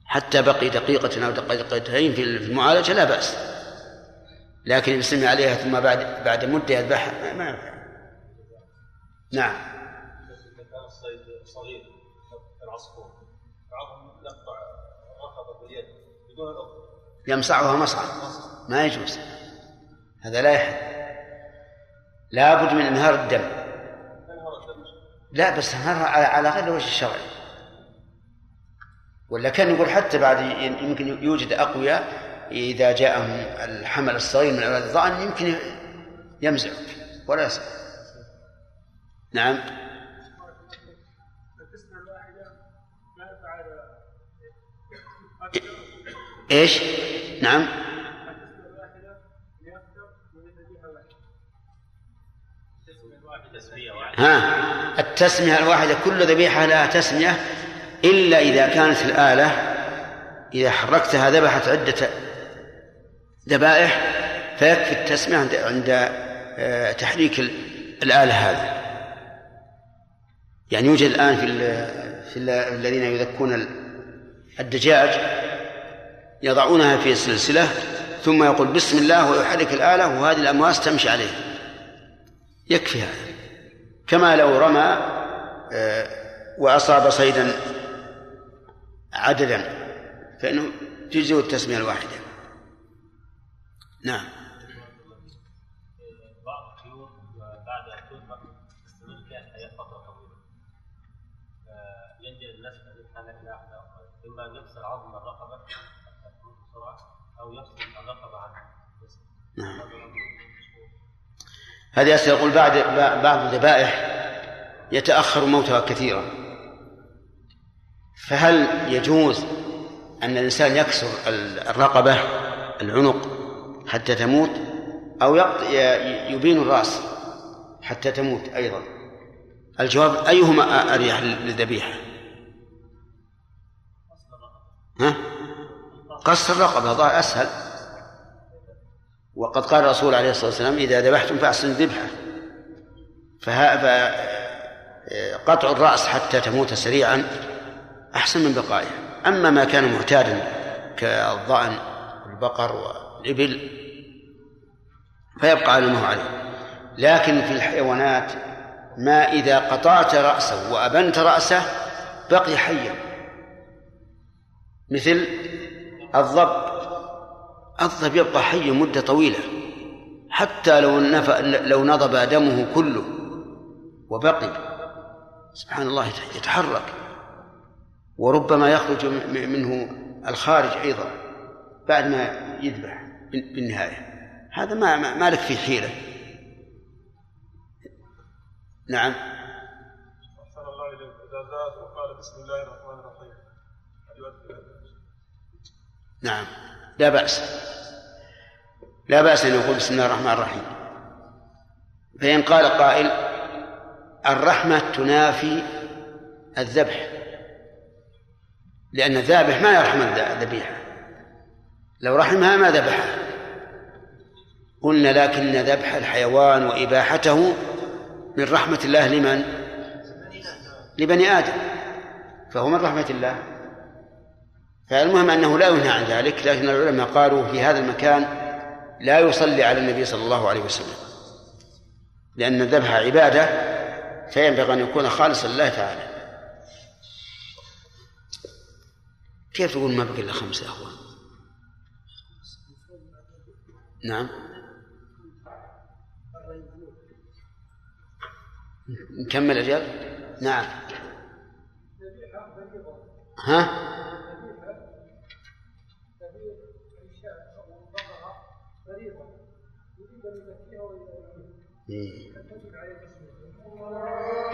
حتى بقي دقيقة أو دقيقتين في المعالجة لا بأس. لكن يسمي عليها ثم بعد بعد مدة يذبحها ما- ينفع. نعم. كالعصفور بعضهم يقطع رقبة باليد بدون الأخرى يمسعها مصعا ما يجوز. هذا لا يحل. لابد من انهار الدم. لا بس انهارها على غير الوجه الشرعي. ولا كان يقول حتى بعد يمكن يوجد أقوياء إذا جاءهم الحمل الصغير من أولاد الظان يمكن يمزع ولا يصح. نعم. إيش؟ نعم ها التسمية الواحدة كل ذبيحة لها تسمية إلا إذا كانت الآلة إذا حركتها ذبحت عدة ذبائح فيكفي التسمية عند عند آه، تحريك ال- الآلة هذه يعني يوجد الآن في في ال- الذين يذكون ال- الدجاج يضعونها في سلسلة ثم يقول بسم الله ويحرك الآلة وهذه الأمواس تمشي عليه. يكفي هذا. كما لو رمى آه، وأصاب صيدا عددا فإنه تجزئ التسمية الواحدة. نعم. أو يفصل الرقبة عن الجسم. نعم. هذه أسئلة يقول بعد بعض الذبائح يتأخر موتها كثيرا. فهل يجوز أن الإنسان يكسر الرقبة العنق حتى تموت؟ أو يبين الرأس حتى تموت أيضا؟ الجواب أيهما أريح للذبيحة؟ ها؟ قص الرقبة ظاهر أسهل. وقد قال الرسول عليه الصلاة والسلام إذا ذبحتم فأحسنوا الذبحة فقطع الرأس حتى تموت سريعا أحسن من بقائها. أما ما كان معتادا كالظأن والبقر والإبل فيبقى على ما هو عليه. لكن في الحيوانات ما إذا قطعت رأسه وأبنت رأسه بقي حيا. مثل الضب. الضب يبقى حيا مدة طويلة. حتى لو نف... لو نضب دمه كله وبقي. سبحان الله يتحرك. وربما يخرج منه الخارج أيضا بعد ما يذبح بال- بالنهاية. هذا ما ما لك فيه حيلة. نعم. الله إذا زاد وقال بسم الله الرحمن الرحيم هل يؤدي إلى ذلك؟ نعم. لا بأس. لا بأس أن يقول بسم الله الرحمن الرحيم. فإن قال قائل الرحمة تنافي الذبح. لأن الذابح ما يرحم الذ- الذبيحة. لو رحمها ما ذبحها. قلنا لكن ذبح الحيوان وإباحته من رحمة الله لمن؟ لبني آدم. فهو من رحمة الله. فالمهم أنه لا ينهى عن ذلك لكن العلماء قالوا في هذا المكان لا يصلي على النبي صلى الله عليه وسلم لأن الذبح عبادة فينبغي أن يكون خالصا لله تعالى. كيف تقول ما بقي إلا خمسة أخوان؟ نعم. نكمل أجل نعم. ها؟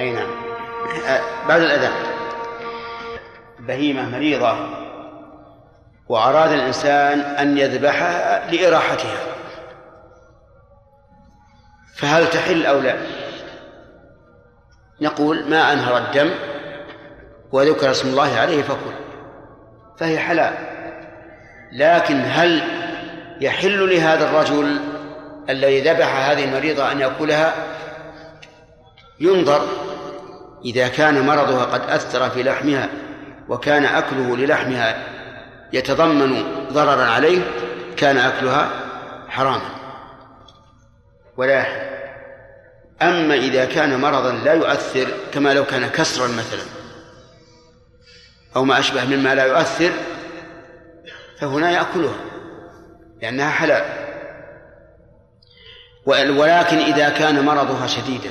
أي نعم. آه، بعد الأذان. بهيمة مريضة وأراد الإنسان أن يذبحها لإراحتها. فهل تحل أو لا؟ نقول ما أنهر الدم وذكر اسم الله عليه فكل. فهي حلال. لكن هل يحل لهذا الرجل الذي ذبح هذه المريضة أن يأكلها ينظر إذا كان مرضها قد أثر في لحمها وكان أكله للحمها يتضمن ضررا عليه كان أكلها حراما. ولا أما إذا كان مرضا لا يؤثر كما لو كان كسرا مثلا أو ما أشبه مما لا يؤثر فهنا يأكلها لأنها حلال. ولكن إذا كان مرضها شديدا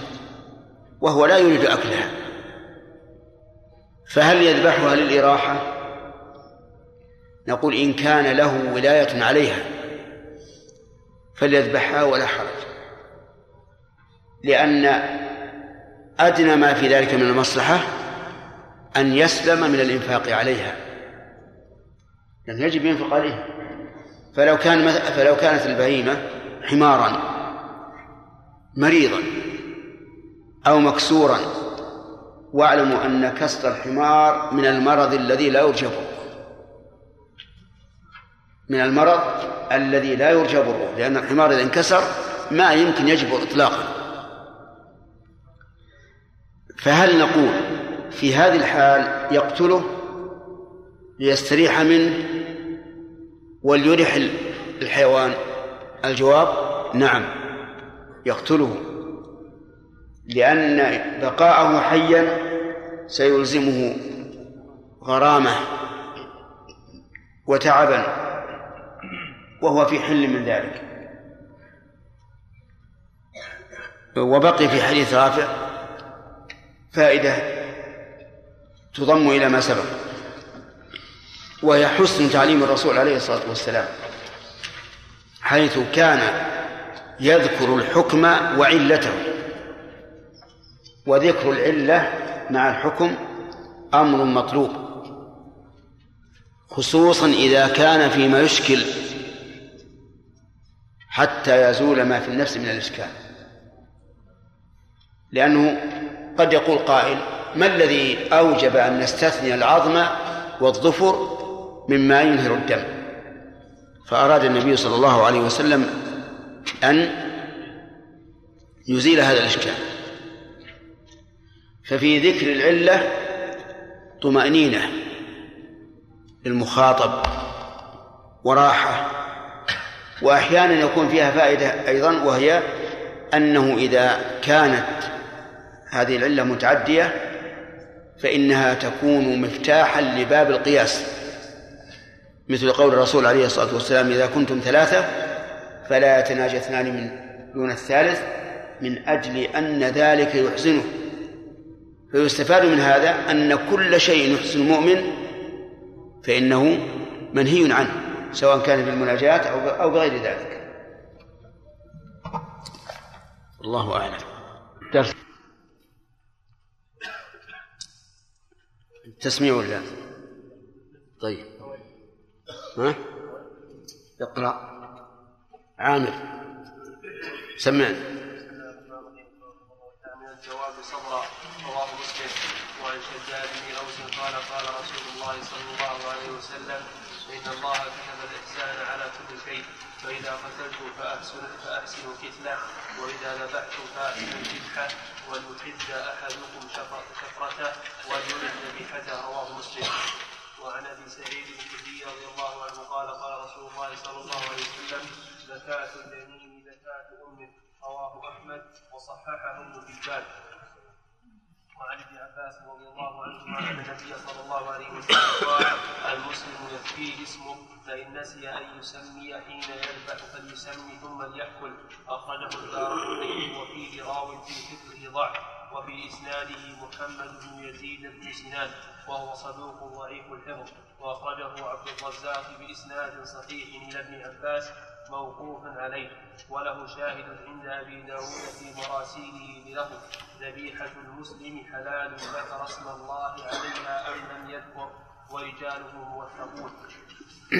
وهو لا يريد أكلها فهل يذبحها للإراحة؟ نقول إن كان له ولاية عليها فليذبحها ولا حرج لأن أدنى ما في ذلك من المصلحة أن يسلم من الإنفاق عليها لأنه يجب ينفق عليها. فلو كان فلو كانت البهيمة حمارا مريضا أو مكسورا. واعلموا أن كسر الحمار من المرض الذي لا يرجى بره من المرض الذي لا يرجى بره لأن الحمار إذا انكسر ما يمكن يجبر إطلاقا. فهل نقول في هذه الحال يقتله ليستريح منه وليرح الحيوان؟ الجواب نعم. يقتله لأن بقاءه حيا سيلزمه غرامة وتعبا وهو في حل من ذلك. وبقي في حديث رافع فائدة تضم إلى ما سبق وهي حسن تعليم الرسول عليه الصلاة والسلام حيث كان يذكر الحكم وعلته. وذكر العلة مع الحكم أمر مطلوب. خصوصا إذا كان فيما يشكل حتى يزول ما في النفس من الإشكال. لأنه قد يقول قائل ما الذي أوجب أن نستثني العظم والظفر مما ينهر الدم؟ فأراد النبي صلى الله عليه وسلم أن يزيل هذا الإشكال. ففي ذكر العلة طمأنينة للمخاطب وراحة وأحيانا يكون فيها فائدة أيضا وهي أنه إذا كانت هذه العلة متعدية فإنها تكون مفتاحا لباب القياس. مثل قول الرسول عليه الصلاة والسلام إذا كنتم ثلاثة فلا يتناجى اثنان من دون الثالث من أجل أن ذلك يحزنه. فيستفاد من هذا أن كل شيء يحسن المؤمن فإنه منهي عنه سواء كان بالمناجاة أو أو بغير ذلك. الله أعلم. درس. تسميع ولا طيب. ها؟ اقرأ. عامر. سمعني فإذا قتلتم فأحسنوا فأحسنوا القتلة وإذا ذبحتم فأحسنوا الذبحة وليحد أحدكم شفرته وليرد ذبيحته رواه مسلم وعن أبي سعيد الخدري رضي الله عنه قال قال رسول الله صلى الله عليه وسلم زكاة اليمين زكاة أمه. رواه أحمد وصححه ابن حبان. وعن ابن عباس رضي الله عنهما أن النبي صلى الله عليه وسلم قال المسلم يكفيه اسمه فإن نسي أن يسمي حين يذبح فليسمي ثم ليأكل. أخرجه الدار وفيه راو في فكره ضعف وفي إسناده محمد بن يزيد بن سنان وهو صدوق ضعيف الحفظ. وأخرجه عبد الرزاق بإسناد صحيح إلى ابن عباس موقوفا عليه وله شاهد عند أبي داود في مراسيله له ذبيحة المسلم حلال ذكر اسم الله عليها أم لم يذكر ورجاله موثقون.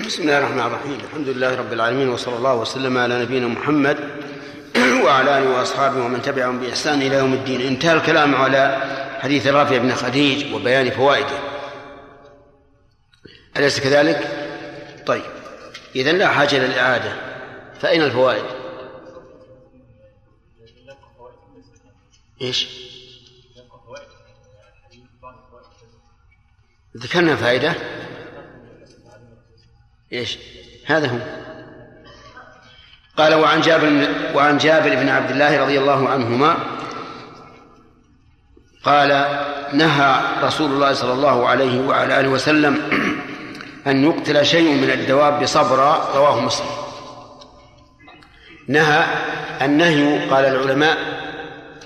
بسم الله الرحمن الرحيم. الحمد لله رب العالمين وصلى الله وسلم على نبينا محمد وعلى آله وأصحابه ومن تبعهم بإحسان إلى يوم الدين. انتهى الكلام على حديث رافع بن خديج وبيان فوائده. أليس كذلك؟ طيب اذا لا حاجة للاعاده فأين الفوائد؟ إيش؟ ذكرنا فائدة. إيش؟ هذا هو. قال وعن جابر وعن جابر بن عبد الله رضي الله عنهما قال نهى رسول الله صلى الله عليه وعلى آله وسلم أن يقتل شيء من الدواب صبرا رواه مسلم. نهى النهي قال العلماء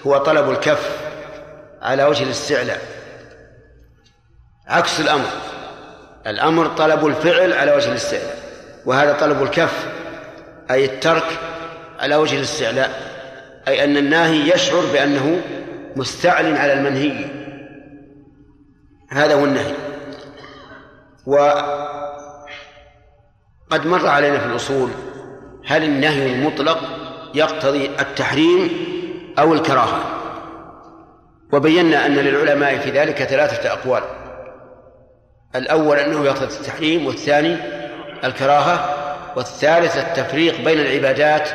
هو طلب الكف على وجه الاستعلاء. عكس الأمر الأمر طلب الفعل على وجه الاستعلاء وهذا طلب الكف أي الترك على وجه الاستعلاء أي أن الناهي يشعر بأنه مستعل على المنهي. هذا هو النهي. وقد مر علينا في الأصول هل النهي المطلق يقتضي التحريم أو الكراهة؟ وبينا أن للعلماء في ذلك ثلاثة أقوال. الأول أنه يقتضي التحريم والثاني الكراهة والثالث التفريق بين العبادات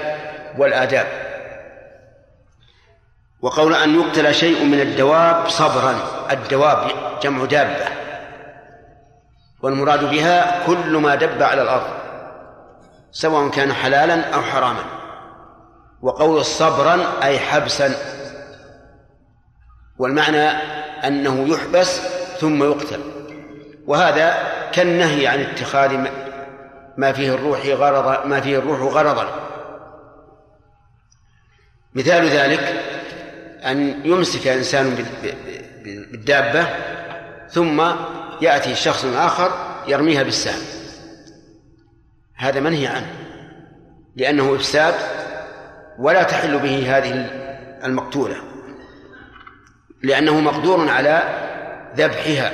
والآداب. وقول أن يقتل شيء من الدواب صبرا الدواب جمع دابة. والمراد بها كل ما دب على الأرض. سواء كان حلالا أو حراما. وقول صبرا أي حبسا. والمعنى أنه يحبس ثم يقتل. وهذا كالنهي عن اتخاذ ما فيه الروح غرضا ما فيه الروح غرضا. مثال ذلك أن يمسك إنسان بالدابة ثم يأتي شخص آخر يرميها بالسهم. هذا منهي عنه لأنه إفساد ولا تحل به هذه المقتولة لأنه مقدور على ذبحها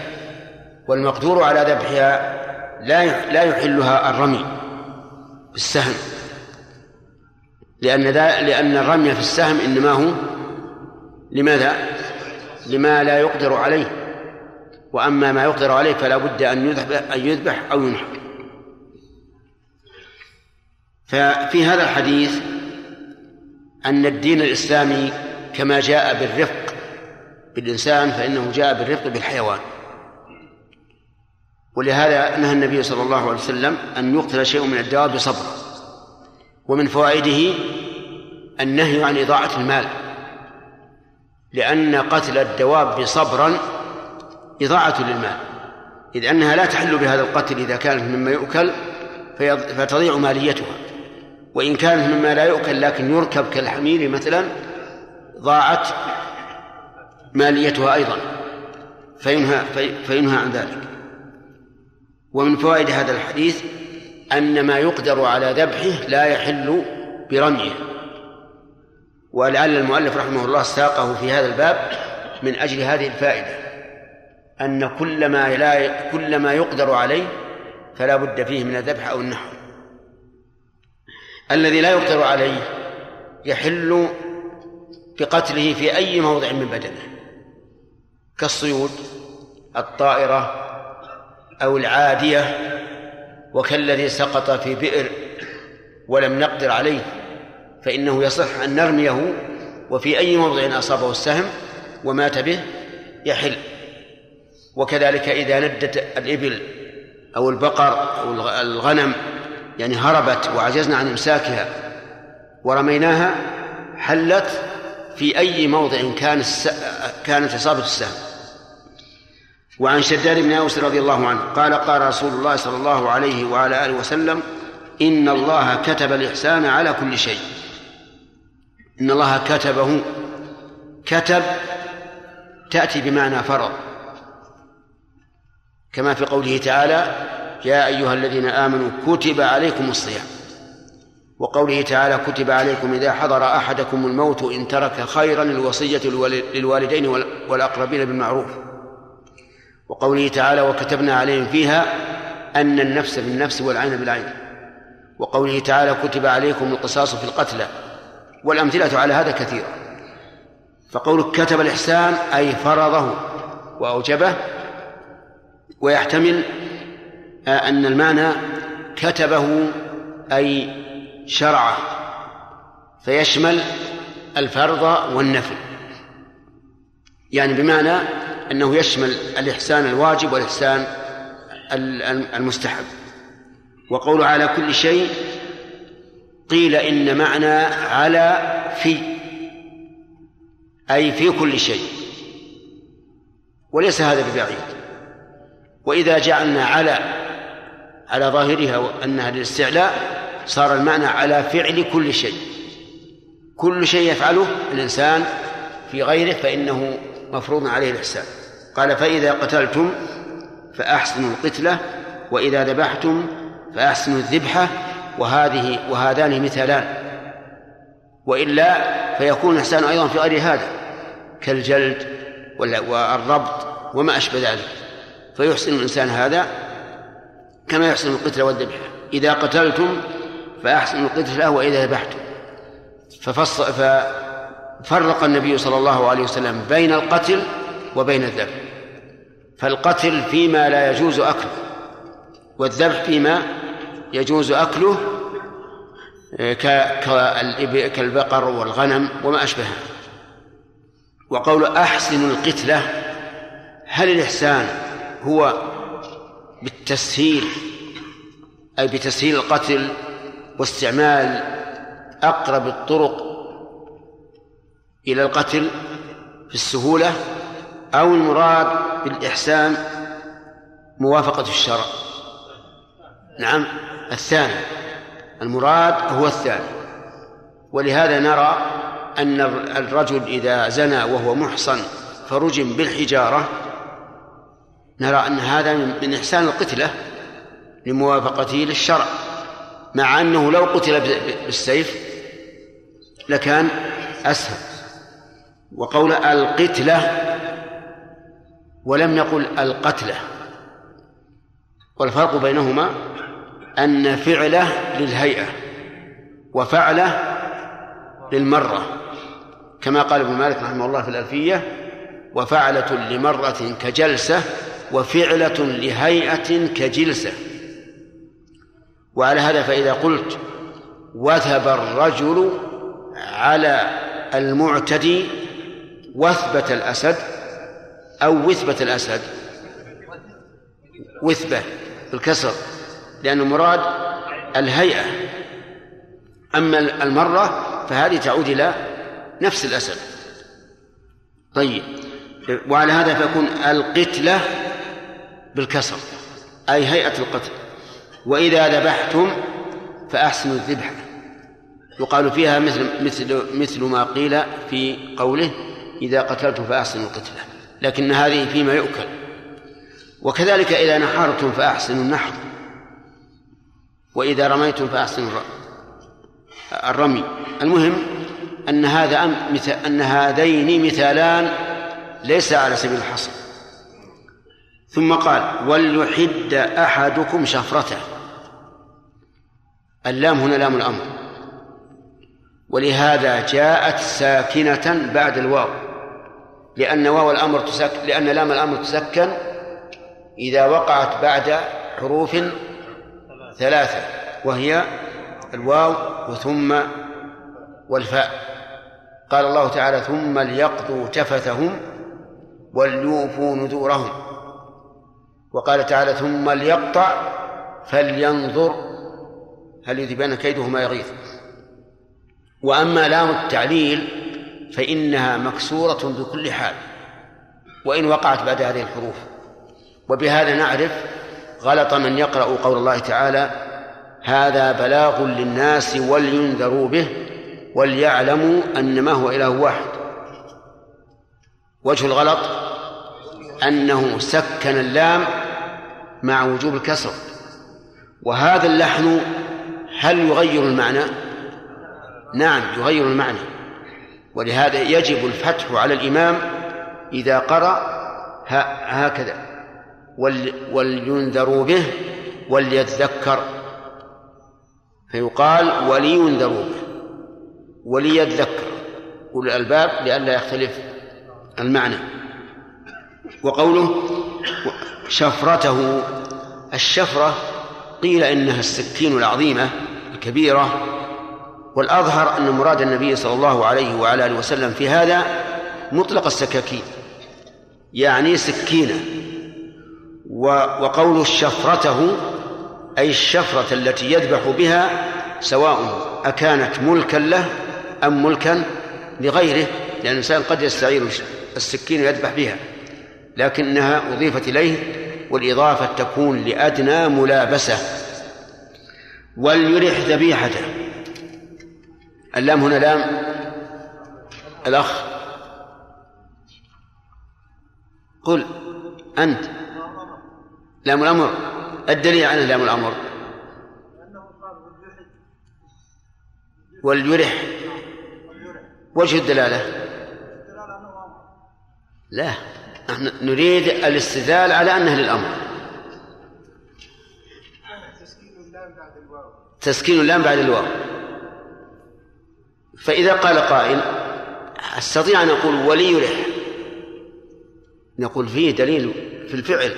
والمقدور على ذبحها لا لا يحلها الرمي بالسهم لأن لأن الرمي في السهم إنما هو لماذا؟ لما لا يقدر عليه وأما ما يقدر عليه فلا بد أن يذبح أن يذبح أو ينحر ففي هذا الحديث أن الدين الإسلامي كما جاء بالرفق بالإنسان فإنه جاء بالرفق بالحيوان. ولهذا نهى النبي صلى الله عليه وسلم أن يقتل شيء من الدواب بصبر ومن فوائده النهي عن إضاعة المال لأن قتل الدواب صبرا إضاعة للمال إذ أنها لا تحل بهذا القتل إذا كانت مما يؤكل فتضيع ماليتها. وإن كانت مما لا يؤكل لكن يركب كالحمير مثلا ضاعت ماليتها أيضا فينهى فينهى عن ذلك. ومن فوائد هذا الحديث أن ما يقدر على ذبحه لا يحل برميه. ولعل المؤلف رحمه الله ساقه في هذا الباب من أجل هذه الفائدة أن كل ما لا كل ما يقدر عليه فلا بد فيه من الذبح أو النحر. الذي لا يقدر عليه يحل بقتله في أي موضع من بدنه كالصيود الطائرة أو العادية وكالذي سقط في بئر ولم نقدر عليه فإنه يصح أن نرميه وفي أي موضع أصابه السهم ومات به يحل. وكذلك إذا ندت الإبل أو البقر أو الغنم يعني هربت وعجزنا عن إمساكها ورميناها حلت في أي موضع كان كانت إصابة السهم. وعن شداد بن أوس رضي الله عنه قال قال رسول الله صلى الله عليه وعلى آله وسلم إن الله كتب الإحسان على كل شيء. إن الله كتبه كتب تأتي بمعنى فرض. كما في قوله تعالى يا أيها الذين آمنوا كتب عليكم الصيام. وقوله تعالى كتب عليكم إذا حضر أحدكم الموت إن ترك خيرا الوصية للوالدين والأقربين بالمعروف. وقوله تعالى وكتبنا عليهم فيها أن النفس بالنفس والعين بالعين. وقوله تعالى كتب عليكم القصاص في القتلى والأمثلة على هذا كثيرة. فقولك كتب الإحسان أي فرضه وأوجبه ويحتمل أن المعنى كتبه أي شرعه فيشمل الفرض والنفل يعني بمعنى أنه يشمل الإحسان الواجب والإحسان المستحب. وقول على كل شيء قيل إن معنى على في أي في كل شيء. وليس هذا ببعيد. وإذا جعلنا على على ظاهرها أنها للاستعلاء صار المعنى على فعل كل شيء. كل شيء يفعله الإنسان في غيره فإنه مفروض عليه الإحسان. قال فإذا قتلتم فأحسنوا القتلة وإذا ذبحتم فأحسنوا الذبحة وهذه وهذان مثالان. وإلا فيكون الإحسان أيضا في غير هذا كالجلد والربط وما أشبه ذلك. فيحسن الإنسان هذا كما يحسن القتل والذبح. إذا قتلتم فأحسنوا القتلة وإذا ذبحتم. ففصل ففرق النبي صلى الله عليه وسلم بين القتل وبين الذبح. فالقتل فيما لا يجوز أكله والذبح فيما يجوز أكله كالبقر والغنم وما أشبهها وقول أحسن القتلة هل الإحسان هو بالتسهيل أي بتسهيل القتل واستعمال أقرب الطرق إلى القتل في السهولة أو المراد بالإحسان موافقة الشرع. نعم الثاني المراد هو الثاني. ولهذا نرى أن الرجل إذا زنى وهو محصن فرجم بالحجارة نرى أن هذا من إحسان القتلة لموافقته للشرع مع أنه لو قتل بالسيف لكان أسهل. وقول القتلة ولم يقل القتلة. والفرق بينهما أن فعله للهيئة وفعله للمرة كما قال ابن مالك رحمه الله في الألفية وفعلة لمرة كجلسة وفعلة لهيئة كجلسة. وعلى هذا فإذا قلت وثب الرجل على المعتدي وثبة الأسد أو وثبة الأسد. وثبة بالكسر لأن المراد الهيئة. أما المرة فهذه تعود إلى نفس الأسد. طيب وعلى هذا فيكون القتلة بالكسر أي هيئة القتل. وإذا ذبحتم فأحسنوا الذبح. يقال فيها مثل مثل مثل ما قيل في قوله إذا قتلتم فأحسنوا القتلة لكن هذه فيما يؤكل. وكذلك إذا نحرتم فأحسنوا النحر وإذا رميتم فأحسنوا الرمي. المهم أن هذا أن هذين مثالان ليس على سبيل الحصر. ثم قال وليحد أحدكم شفرته. اللام هنا لام الأمر. ولهذا جاءت ساكنة بعد الواو. لأن واو الأمر تسك لأن لام الأمر تسكن إذا وقعت بعد حروف ثلاثة وهي الواو وثم والفاء. قال الله تعالى ثم ليقضوا تفثهم وليوفوا نذورهم. وقال تعالى ثم ليقطع فلينظر. هل يذهبن كيده ما يغيظ. وأما لام التعليل فإنها مكسورة بكل حال وإن وقعت بعد هذه الحروف. وبهذا نعرف غلط من يقرأ قول الله تعالى هذا بلاغ للناس ولينذروا به وليعلموا أن ما هو إله واحد. وجه الغلط أنه سكن اللام مع وجوب الكسر. وهذا اللحن هل يغير المعنى؟ نعم يغير المعنى. ولهذا يجب الفتح على الإمام إذا قرأ هكذا. ولينذروا به وليتذكر فيقال ولينذروا به وليذكر. أولو الألباب لئلا يختلف المعنى. وقوله شفرته. الشفرة قيل إنها السكين العظيمة الكبيرة والأظهر أن مراد النبي صلى الله عليه وعلى آله وسلم في هذا مطلق السكاكين يعني سكينة. وقول شفرته أي الشفرة التي يذبح بها سواء أكانت ملكا له أم ملكا لغيره لأن الإنسان قد يستعير السكين ويذبح بها لكنها أضيفت إليه والإضافة تكون لأدنى ملابسة. وليرح ذبيحته. اللام هنا لام. الأخ. قل. أنت. لام الأمر. الدليل على لام الأمر. وليرح. وجه الدلالة؟ لا. نحن نريد الاستدلال على أنه للأمر تسكين اللام بعد الواو. فإذا قال قائل أستطيع أن أقول وليرح نقول فيه دليل في الفعل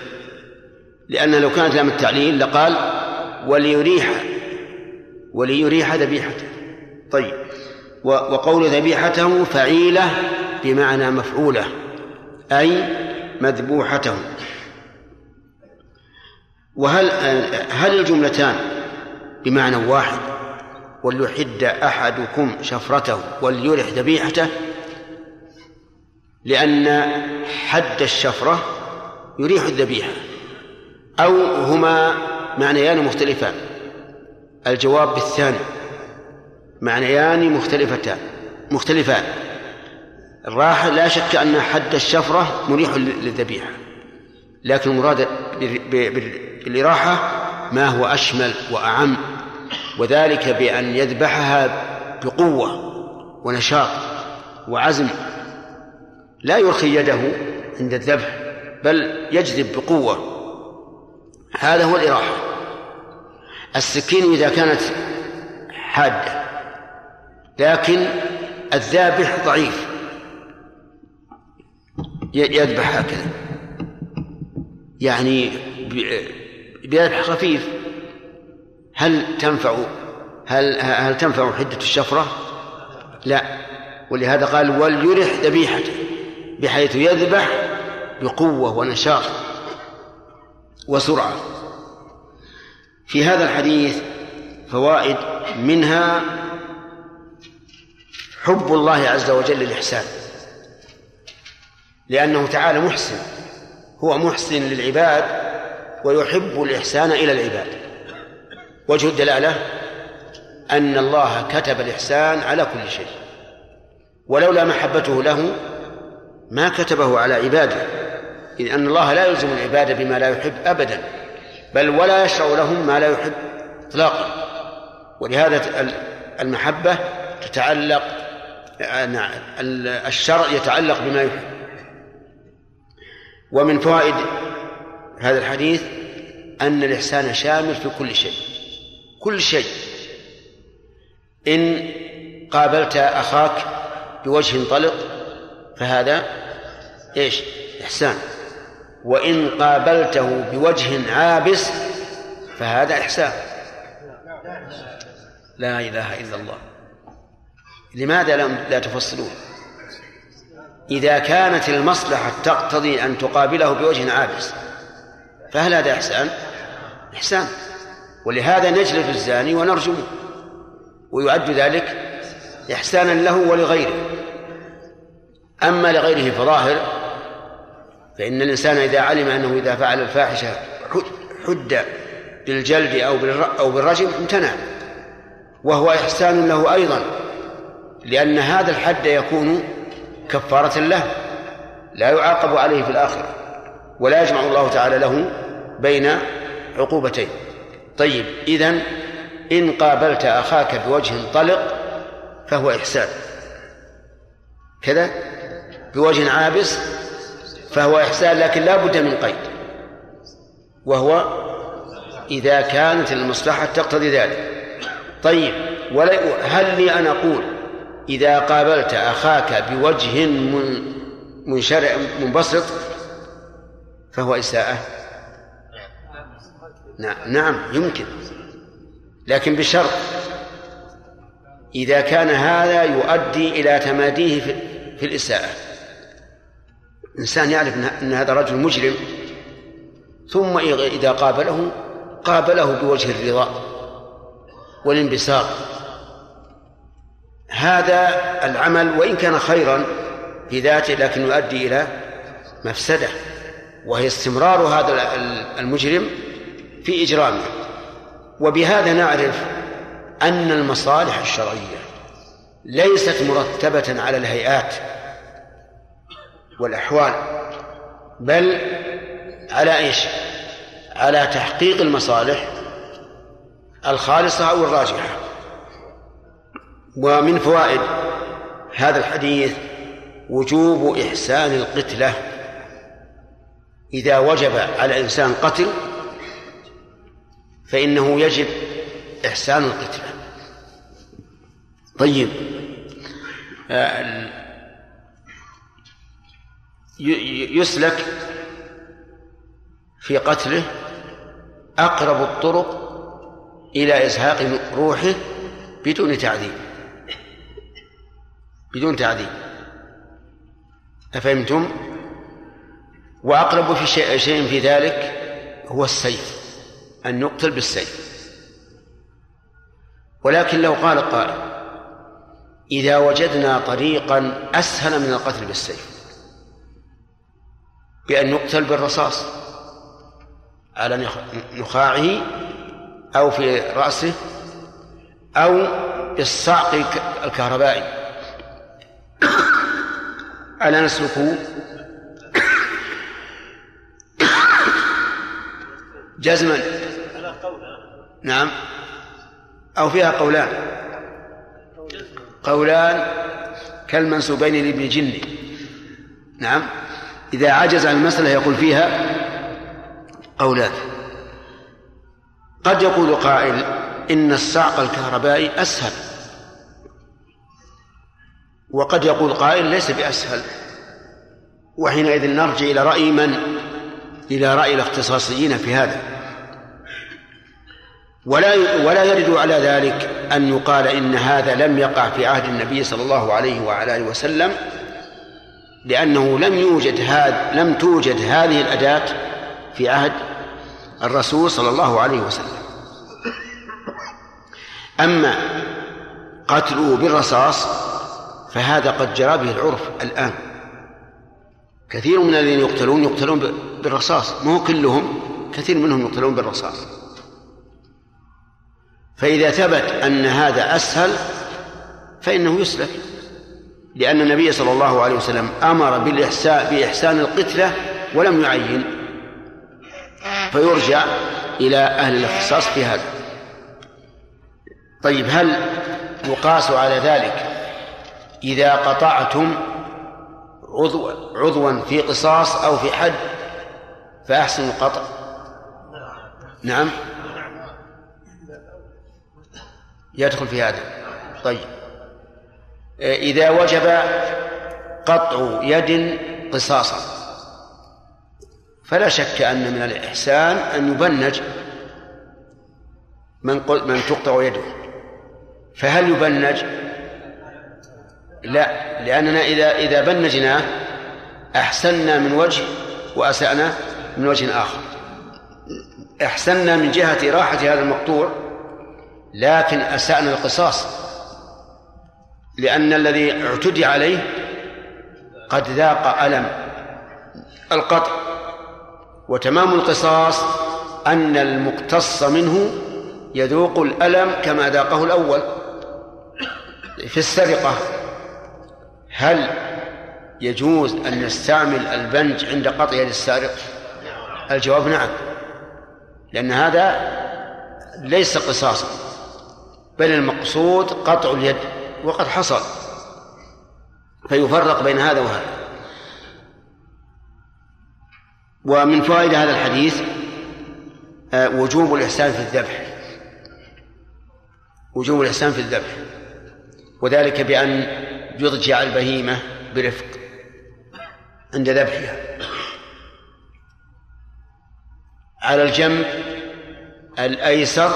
لأن لو كانت لام التعليل لقال وليريح. وليريح ذبيحته. طيب. وقول ذبيحته فعيلة بمعنى مفعولة. أي مذبوحته وهل هل الجملتان بمعنى واحد وليحد أحدكم شفرته وليرح ذبيحته؟ لأن حد الشفرة يريح الذبيحة. أو هما معنيان مختلفان. الجواب بالثاني معنيان مختلفتان مختلفان. الراحة لا شك أن حد الشفرة مريح للذبيحة. لكن المراد بالإراحة ما هو أشمل وأعم وذلك بأن يذبحها بقوة ونشاط وعزم. لا يرخي يده عند الذبح بل يجذب بقوة. هذا هو الإراحة. السكين إذا كانت حادة لكن الذابح ضعيف. يذبح هكذا يعني بذبح خفيف. هل تنفع هل هل تنفع حدة الشفرة؟ لا. ولهذا قال وليرح ذبيحته بحيث يذبح بقوة ونشاط وسرعة. في هذا الحديث فوائد منها حب الله عز وجل الإحسان لأنه تعالى محسن. هو محسن للعباد ويحب الإحسان إلى العباد. وجه الدلالة أن الله كتب الإحسان على كل شيء. ولولا محبته له ما كتبه على عباده. إذ أن الله لا يلزم العباد بما لا يحب أبدا بل ولا يشرع لهم ما لا يحب إطلاقا. ولهذا المحبة تتعلق نعم الشرع يتعلق بما يحب. ومن فوائد هذا الحديث أن الإحسان شامل في كل شيء. كل شيء. إن قابلت أخاك بوجه طلق فهذا إيش؟ إحسان. وإن قابلته بوجه عابس فهذا إحسان. لا إله إلا الله. لماذا لا تفصلون؟ إذا كانت المصلحة تقتضي أن تقابله بوجه عابس فهل هذا إحسان؟ إحسان. ولهذا نجلد الزاني ونرجمه ويعد ذلك إحسانا له ولغيره. أما لغيره فظاهر فإن الإنسان إذا علم أنه إذا فعل الفاحشة حد بالجلد أو أو بالرجم امتنع. وهو إحسان له أيضا لأن هذا الحد يكون كفارة له لا يعاقب عليه في الآخرة ولا يجمع الله تعالى له بين عقوبتين. طيب إذن إن قابلت أخاك بوجه طلق فهو إحسان. كذا؟ بوجه عابس فهو إحسان لكن لا بد من قيد وهو إذا كانت المصلحة تقتضي ذلك. طيب هل لي أن أقول إذا قابلت أخاك بوجه منشرع منبسط فهو إساءة. نعم. نعم يمكن. لكن بشرط إذا كان هذا يؤدي إلى تماديه في, الإساءة. إنسان يعرف أن هذا رجل مجرم ثم إذا قابله قابله بوجه الرضا والانبساط. هذا العمل وإن كان خيرا في ذاته لكن يؤدي إلى مفسدة وهي استمرار هذا المجرم في إجرامه وبهذا نعرف أن المصالح الشرعية ليست مرتبة على الهيئات والأحوال بل على إيش؟ على تحقيق المصالح الخالصة أو الراجحة ومن فوائد هذا الحديث وجوب إحسان القتلة. إذا وجب على إنسان قتل فإنه يجب إحسان القتلة. طيب آه، يسلك في قتله أقرب الطرق إلى إزهاق روحه بدون تعذيب. بدون تعذيب أفهمتم؟ وأقرب في شيء, شيء في ذلك هو السيف. أن يقتل بالسيف. ولكن لو قال قائل إذا وجدنا طريقا أسهل من القتل بالسيف. بأن يقتل بالرصاص. على نخاعه أو في رأسه أو بالصعق الكهربائي. ألا نسلكه؟ جزما نعم. أو فيها قولان. قولان كالمنسوبين لابن جني نعم. إذا عجز عن المسألة يقول فيها قولان. قد يقول قائل إن الصعق الكهربائي أسهل. وقد يقول قائل ليس بأسهل. وحينئذ نرجع إلى رأي من؟ إلى رأي الاختصاصيين في هذا. ولا ولا يرد على ذلك أن يقال إن هذا لم يقع في عهد النبي صلى الله عليه وعلى آله وسلم لأنه لم يوجد هذا لم توجد هذه الأداة في عهد الرسول صلى الله عليه وسلم. أما قتله بالرصاص فهذا قد جرى به العرف الآن. كثير من الذين يقتلون يقتلون بالرصاص مو كلهم كثير منهم يقتلون بالرصاص. فإذا ثبت أن هذا أسهل فإنه يسلك لأن النبي صلى الله عليه وسلم أمر بالإحسان بإحسان القتلة ولم يعين. فيرجع إلى أهل الاختصاص في هذا. طيب هل يقاس على ذلك إذا قطعتم عضو عضوا في قصاص أو في حد فأحسن القطع. نعم. يدخل في هذا. طيب. إذا وجب قطع يد قصاصا فلا شك أن من الإحسان أن يبنج من من تقطع يده. فهل يبنج؟ لا لأننا إذا إذا بنجناه أحسنا من وجه وأسأنا من وجه آخر. أحسنا من جهة راحة هذا المقطوع لكن أسأنا القصاص لأن الذي اعتدي عليه قد ذاق ألم القطع. وتمام القصاص أن المقتص منه يذوق الألم كما ذاقه الأول في السرقة. هل يجوز أن نستعمل البنج عند قطع يد السارق؟ الجواب نعم. لأن هذا ليس قصاصا بل المقصود قطع اليد وقد حصل. فيفرق بين هذا وهذا. ومن فوائد هذا الحديث آه، وجوب الإحسان في الذبح. وجوب الإحسان في الذبح. وذلك بأن يضجع البهيمة برفق عند ذبحها. على الجنب الأيسر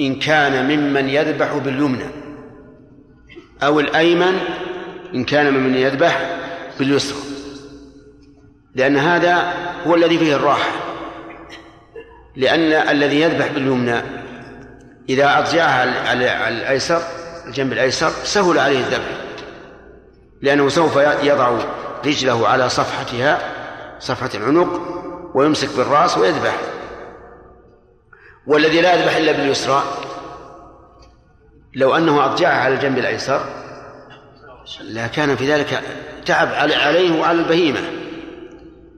إن كان ممن يذبح باليمنى أو الأيمن إن كان ممن يذبح باليسرى لأن هذا هو الذي فيه الراحة. لأن الذي يذبح باليمنى إذا أضجعها على الأيسر الجنب الأيسر سهل عليه الذبح. لأنه سوف يضع رجله على صفحتها صفحة العنق ويمسك بالرأس ويذبح. والذي لا يذبح إلا باليسرى. لو أنه أضجعها على الجنب الأيسر لا كان في ذلك تعب عليه وعلى البهيمة.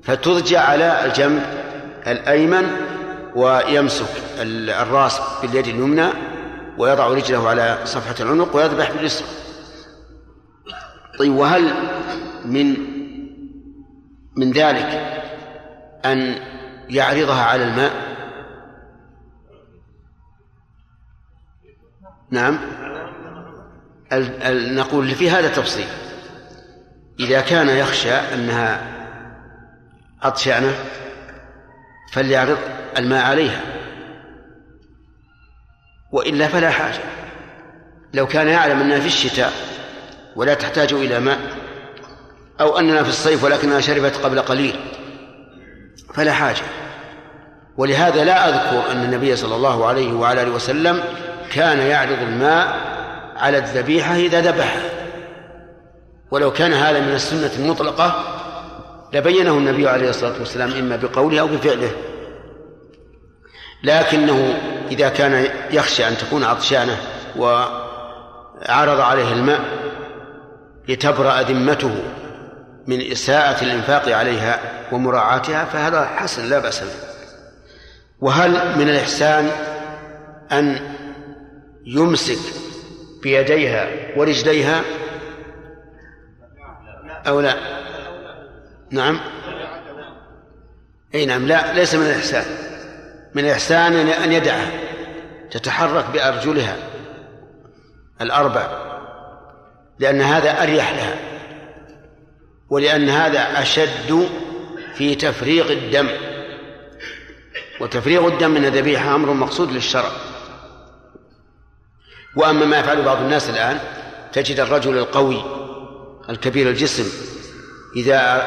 فتضجع على الجنب الأيمن ويمسك الرأس باليد اليمنى ويضع رجله على صفحة العنق ويذبح باليسرى. طيب وهل من من ذلك أن يعرضها على الماء؟ نعم. نقول في هذا تفصيل. إذا كان يخشى أنها عطشانة فليعرض الماء عليها. وإلا فلا حاجة. لو كان يعلم أنها في الشتاء ولا تحتاج إلى ماء أو أننا في الصيف ولكنها شربت قبل قليل فلا حاجة. ولهذا لا أذكر أن النبي صلى الله عليه وعلى آله وسلم كان يعرض الماء على الذبيحة إذا ذبحها ولو كان هذا من السنة المطلقة لبينه النبي عليه الصلاة والسلام إما بقوله أو بفعله. لكنه إذا كان يخشى أن تكون عطشانة وعرض عليه الماء لتبرأ ذمته من إساءة الإنفاق عليها ومراعاتها فهذا حسن لا بأس به. وهل من الإحسان أن يمسك بيديها ورجليها؟ أو لا؟ نعم. أي نعم لا ليس من الإحسان. من الإحسان أن يدعها تتحرك بأرجلها الأربع. لأن هذا أريح لها ولأن هذا أشد في تفريغ الدم. وتفريغ الدم من الذبيحة أمر مقصود للشرع. وأما ما يفعله بعض الناس الآن تجد الرجل القوي الكبير الجسم إذا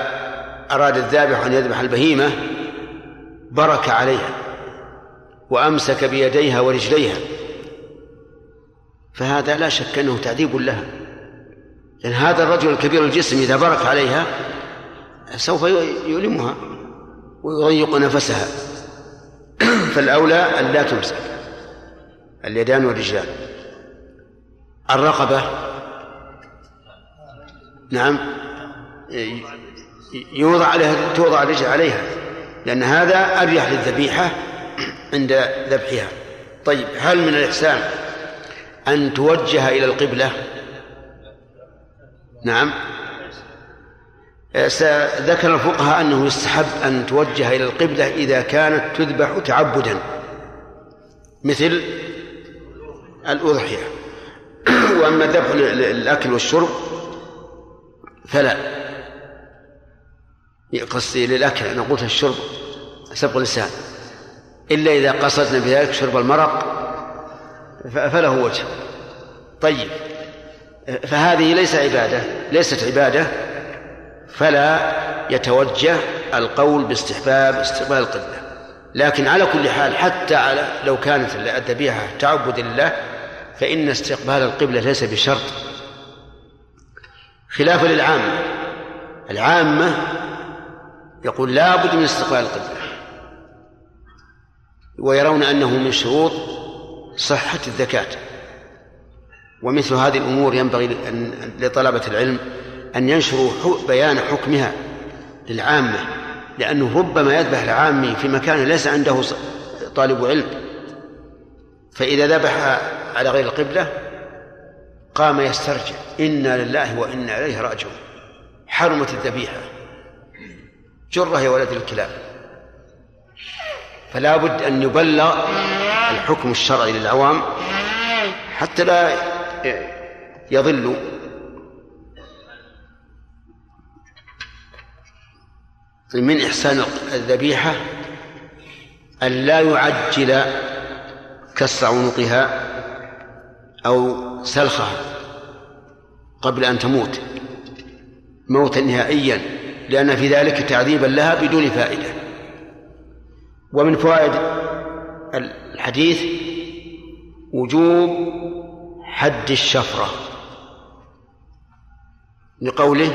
أراد الذابح أن يذبح البهيمة برك عليها وأمسك بيديها ورجليها. فهذا لا شك أنه تعذيب لها. لأن هذا الرجل الكبير الجسم إذا برك عليها سوف يؤلمها ويضيق نفسها. فالأولى أن لا تمسك. اليدان والرجلان. الرقبة. نعم. يوضع عليها توضع الرجل عليها. لأن هذا أريح للذبيحة عند ذبحها. طيب هل من الإحسان أن توجه إلى القبلة؟ نعم. ذكر الفقهاء أنه يستحب أن توجه إلى القبلة إذا كانت تذبح تعبدا. مثل الأضحية. وأما الذبح للأكل والشرب فلا. قصدي للأكل أنا قلت الشرب سبق اللسان. إلا إذا قصدنا بذلك شرب المرق فله وجه. طيب. فهذه ليس عبادة ليست عبادة. فلا يتوجه القول باستحباب استقبال القبلة. لكن على كل حال حتى على لو كانت الذبيحة تعبد لله فإن استقبال القبلة ليس بشرط. خلافا للعامة. العامة يقول لا بد من استقبال القبلة. ويرون أنه من شروط صحة الزكاة. ومثل هذه الأمور ينبغي لطلبة العلم أن ينشروا بيان حكمها للعامة لأنه ربما يذبح العامي في مكان ليس عنده طالب علم. فإذا ذبح على غير القبلة قام يسترجع إنا لله وإنا إليه راجعون. حرمت الذبيحة. جرة يا ولد الكلاب. فلا بد أن يبلغ الحكم الشرعي للعوام حتى لا يضلوا من إحسان الذبيحة أن لا يعجل كسر عنقها أو سلخها قبل أن تموت موتا نهائيا لأن في ذلك تعذيبا لها بدون فائدة. ومن فوائد الحديث وجوب حد الشفرة. لقوله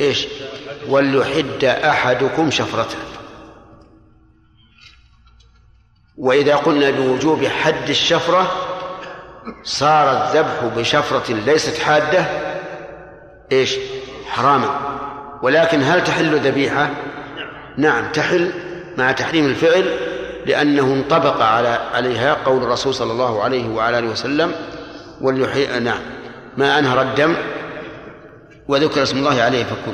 إيش؟ وليحد أحدكم شفرته. وإذا قلنا بوجوب حد الشفرة صار الذبح بشفرة ليست حادة إيش؟ حراما. ولكن هل تحل ذبيحة؟ نعم تحل مع تحريم الفعل لأنه انطبق على عليها قول الرسول صلى الله عليه وعلى آله وسلم وليحي نعم ما أنهر الدم وذكر اسم الله عليه فكل.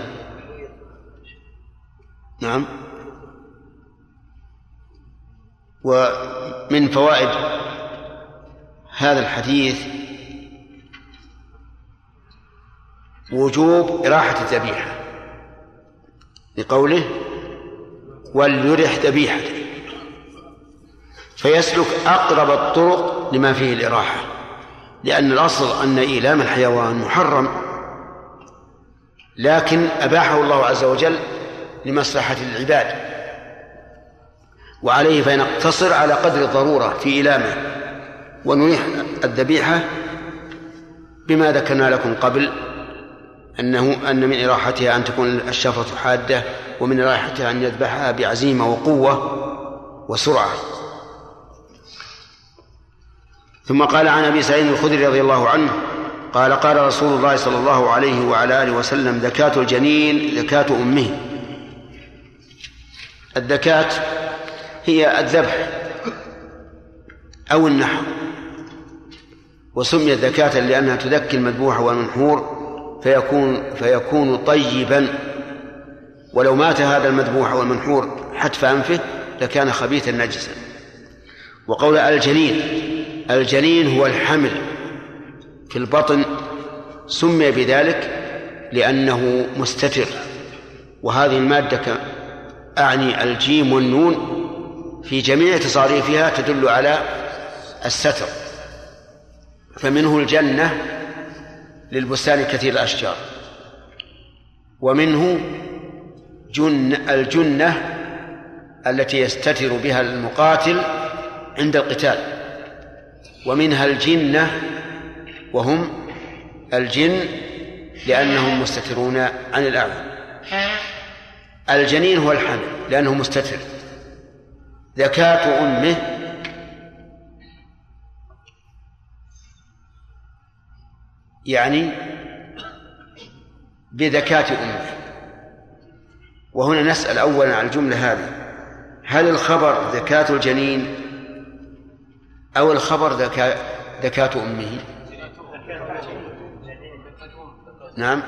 نعم. ومن فوائد هذا الحديث وجوب إراحة الذبيحة لقوله وليرح ذبيحته فيسلك أقرب الطرق لما فيه الإراحة. لأن الأصل أن إيلام الحيوان محرم. لكن أباحه الله عز وجل لمصلحة العباد. وعليه فنقتصر على قدر الضرورة في إيلامه. ونريح الذبيحة بما ذكرنا لكم قبل أنه أن من إراحتها أن تكون الشفرة حادة ومن إراحتها أن يذبحها بعزيمة وقوة وسرعة. ثم قال عن أبي سعيد الخدري رضي الله عنه قال قال رسول الله صلى الله عليه وعلى آله وسلم زكاة الجنين زكاة أمه. الذكاة هي الذبح أو النحر وسميت زكاة لأنها تذكي المذبوح والمنحور فيكون فيكون طيبا. ولو مات هذا المذبوح والمنحور حتف أنفه لكان خبيثا نجسا. وقول الجنين الجنين هو الحمل في البطن سمي بذلك لأنه مستتر. وهذه المادة أعني الجيم والنون في جميع تصاريفها تدل على الستر. فمنه الجنة للبستان كثير الأشجار. ومنه جن الجنة التي يستتر بها المقاتل عند القتال. ومنها الجنة وهم الجن لأنهم مستترون عن الأعمى. الجنين هو الحمل لأنه مستتر. زكاة أمه يعني بذكاة أمه. وهنا نسأل أولا عن الجملة هذه. هل الخبر زكاة الجنين أو الخبر زكاة أمه. نعم.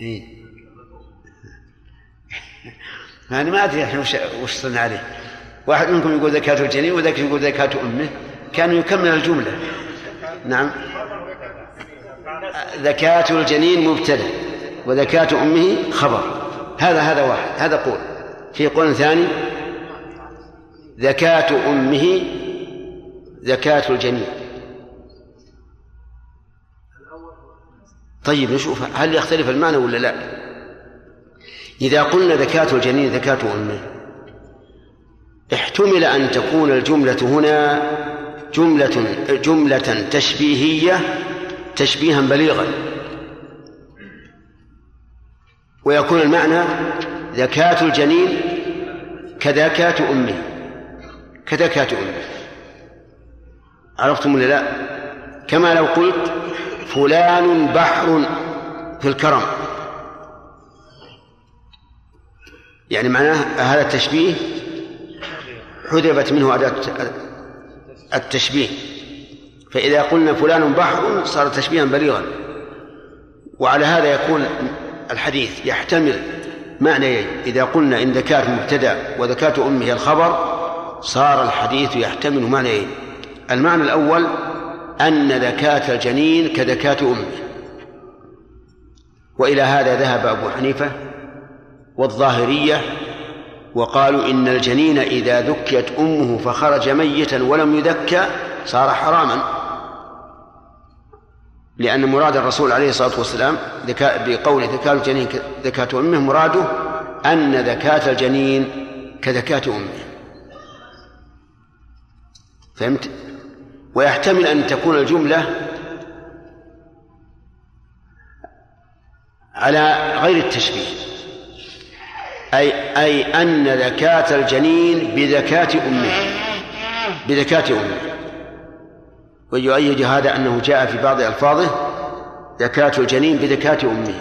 إيه. أنا ما أدري الحين وش صرنا عليه. واحد منكم يقول زكاة الجنين وذاك يقول زكاة أمه. كان يكمل الجملة. نعم. زكاة الجنين مبتدأ وزكاة أمه خبر. هذا هذا واحد. هذا قول. في قول ثاني زكاة أمه زكاة الجنين. طيب نشوف هل يختلف المعنى ولا لا. إذا قلنا زكاة الجنين زكاة أمه احتمل أن تكون الجملة هنا جملة جملة تشبيهية تشبيها بليغا. ويكون المعنى زكاة الجنين كزكاة أمه. كزكاة أمه. عرفتم ولا لا؟ كما لو قلت فلان بحر في الكرم. يعني معناه هذا التشبيه حذفت منه أداة التشبيه. فإذا قلنا فلان بحر صار تشبيها بليغا. وعلى هذا يكون الحديث يحتمل معنيين إذا قلنا إن ذكاة مبتدأ وذكاة أمه الخبر صار الحديث يحتمل معنيين. المعنى الأول أن ذكاة الجنين كذكاة أمه. وإلى هذا ذهب أبو حنيفة والظاهرية وقالوا إن الجنين إذا ذكيت أمه فخرج ميتا ولم يذكى صار حراما. لأن مراد الرسول عليه الصلاة والسلام بقول ذكاة الجنين ذكاة أمه مراده أن ذكاة الجنين كذكاة أمه. فهمت؟ ويحتمل أن تكون الجملة على غير التشبيه. أي أي أن ذكاة الجنين بذكاة أمه. بذكاة أمه. ويؤيد هذا أنه جاء في بعض ألفاظه ذكاة الجنين بذكاة أمه.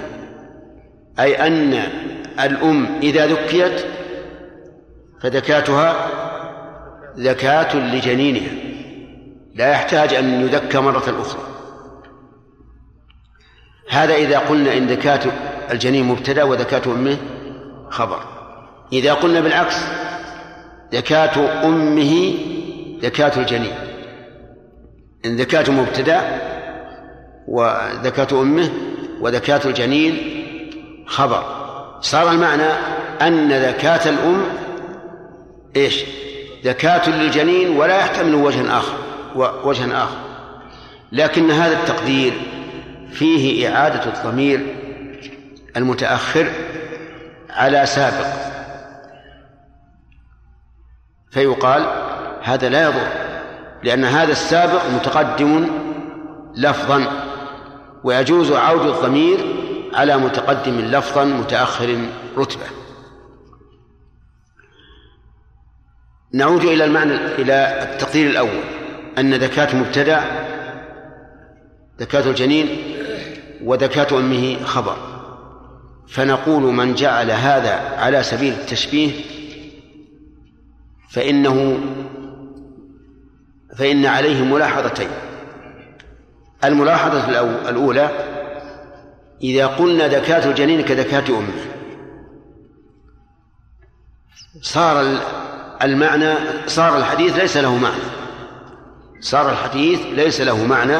أي أن الأم إذا ذكيت فذكاتها ذكاة لجنينها. لا يحتاج أن يذكى مرة أخرى. هذا إذا قلنا إن ذكاة الجنين مبتدأ وذكاة أمه خبر. إذا قلنا بالعكس ذكاة أمه ذكاة الجنين. إن ذكاة مبتدأ وذكاة أمه وذكاة الجنين خبر. صار المعنى أن ذكاة الأم إيش؟ ذكاة للجنين ولا يحتمل وجها آخر وجها آخر. لكن هذا التقدير فيه إعادة الضمير المتأخر على سابق. فيقال هذا لا يضر. لأن هذا السابق متقدم لفظا ويجوز عود الضمير على متقدم لفظا متأخر رتبة. نعود إلى المعنى إلى التقدير الأول أن ذكاة مبتدأ ذكاة الجنين وذكاة أمه خبر. فنقول من جعل هذا على سبيل التشبيه فإنه فإن عليه ملاحظتين. الملاحظة الأولى إذا قلنا ذكاة الجنين كذكاة أمه. صار المعنى صار الحديث ليس له معنى. صار الحديث ليس له معنى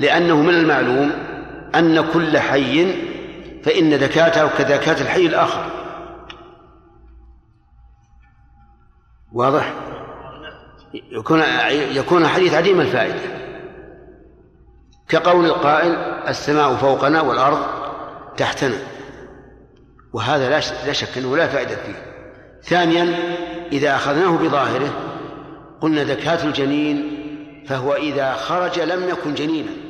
لأنه من المعلوم أن كل حي فإن ذكاته كذكاة الحي الآخر. واضح؟ يكون يكون الحديث عديم الفائدة. كقول القائل السماء فوقنا والأرض تحتنا. وهذا لا شك أنه لا فائدة فيه. ثانيا إذا أخذناه بظاهره قلنا ذكاة الجنين فهو إذا خرج لم يكن جنينا.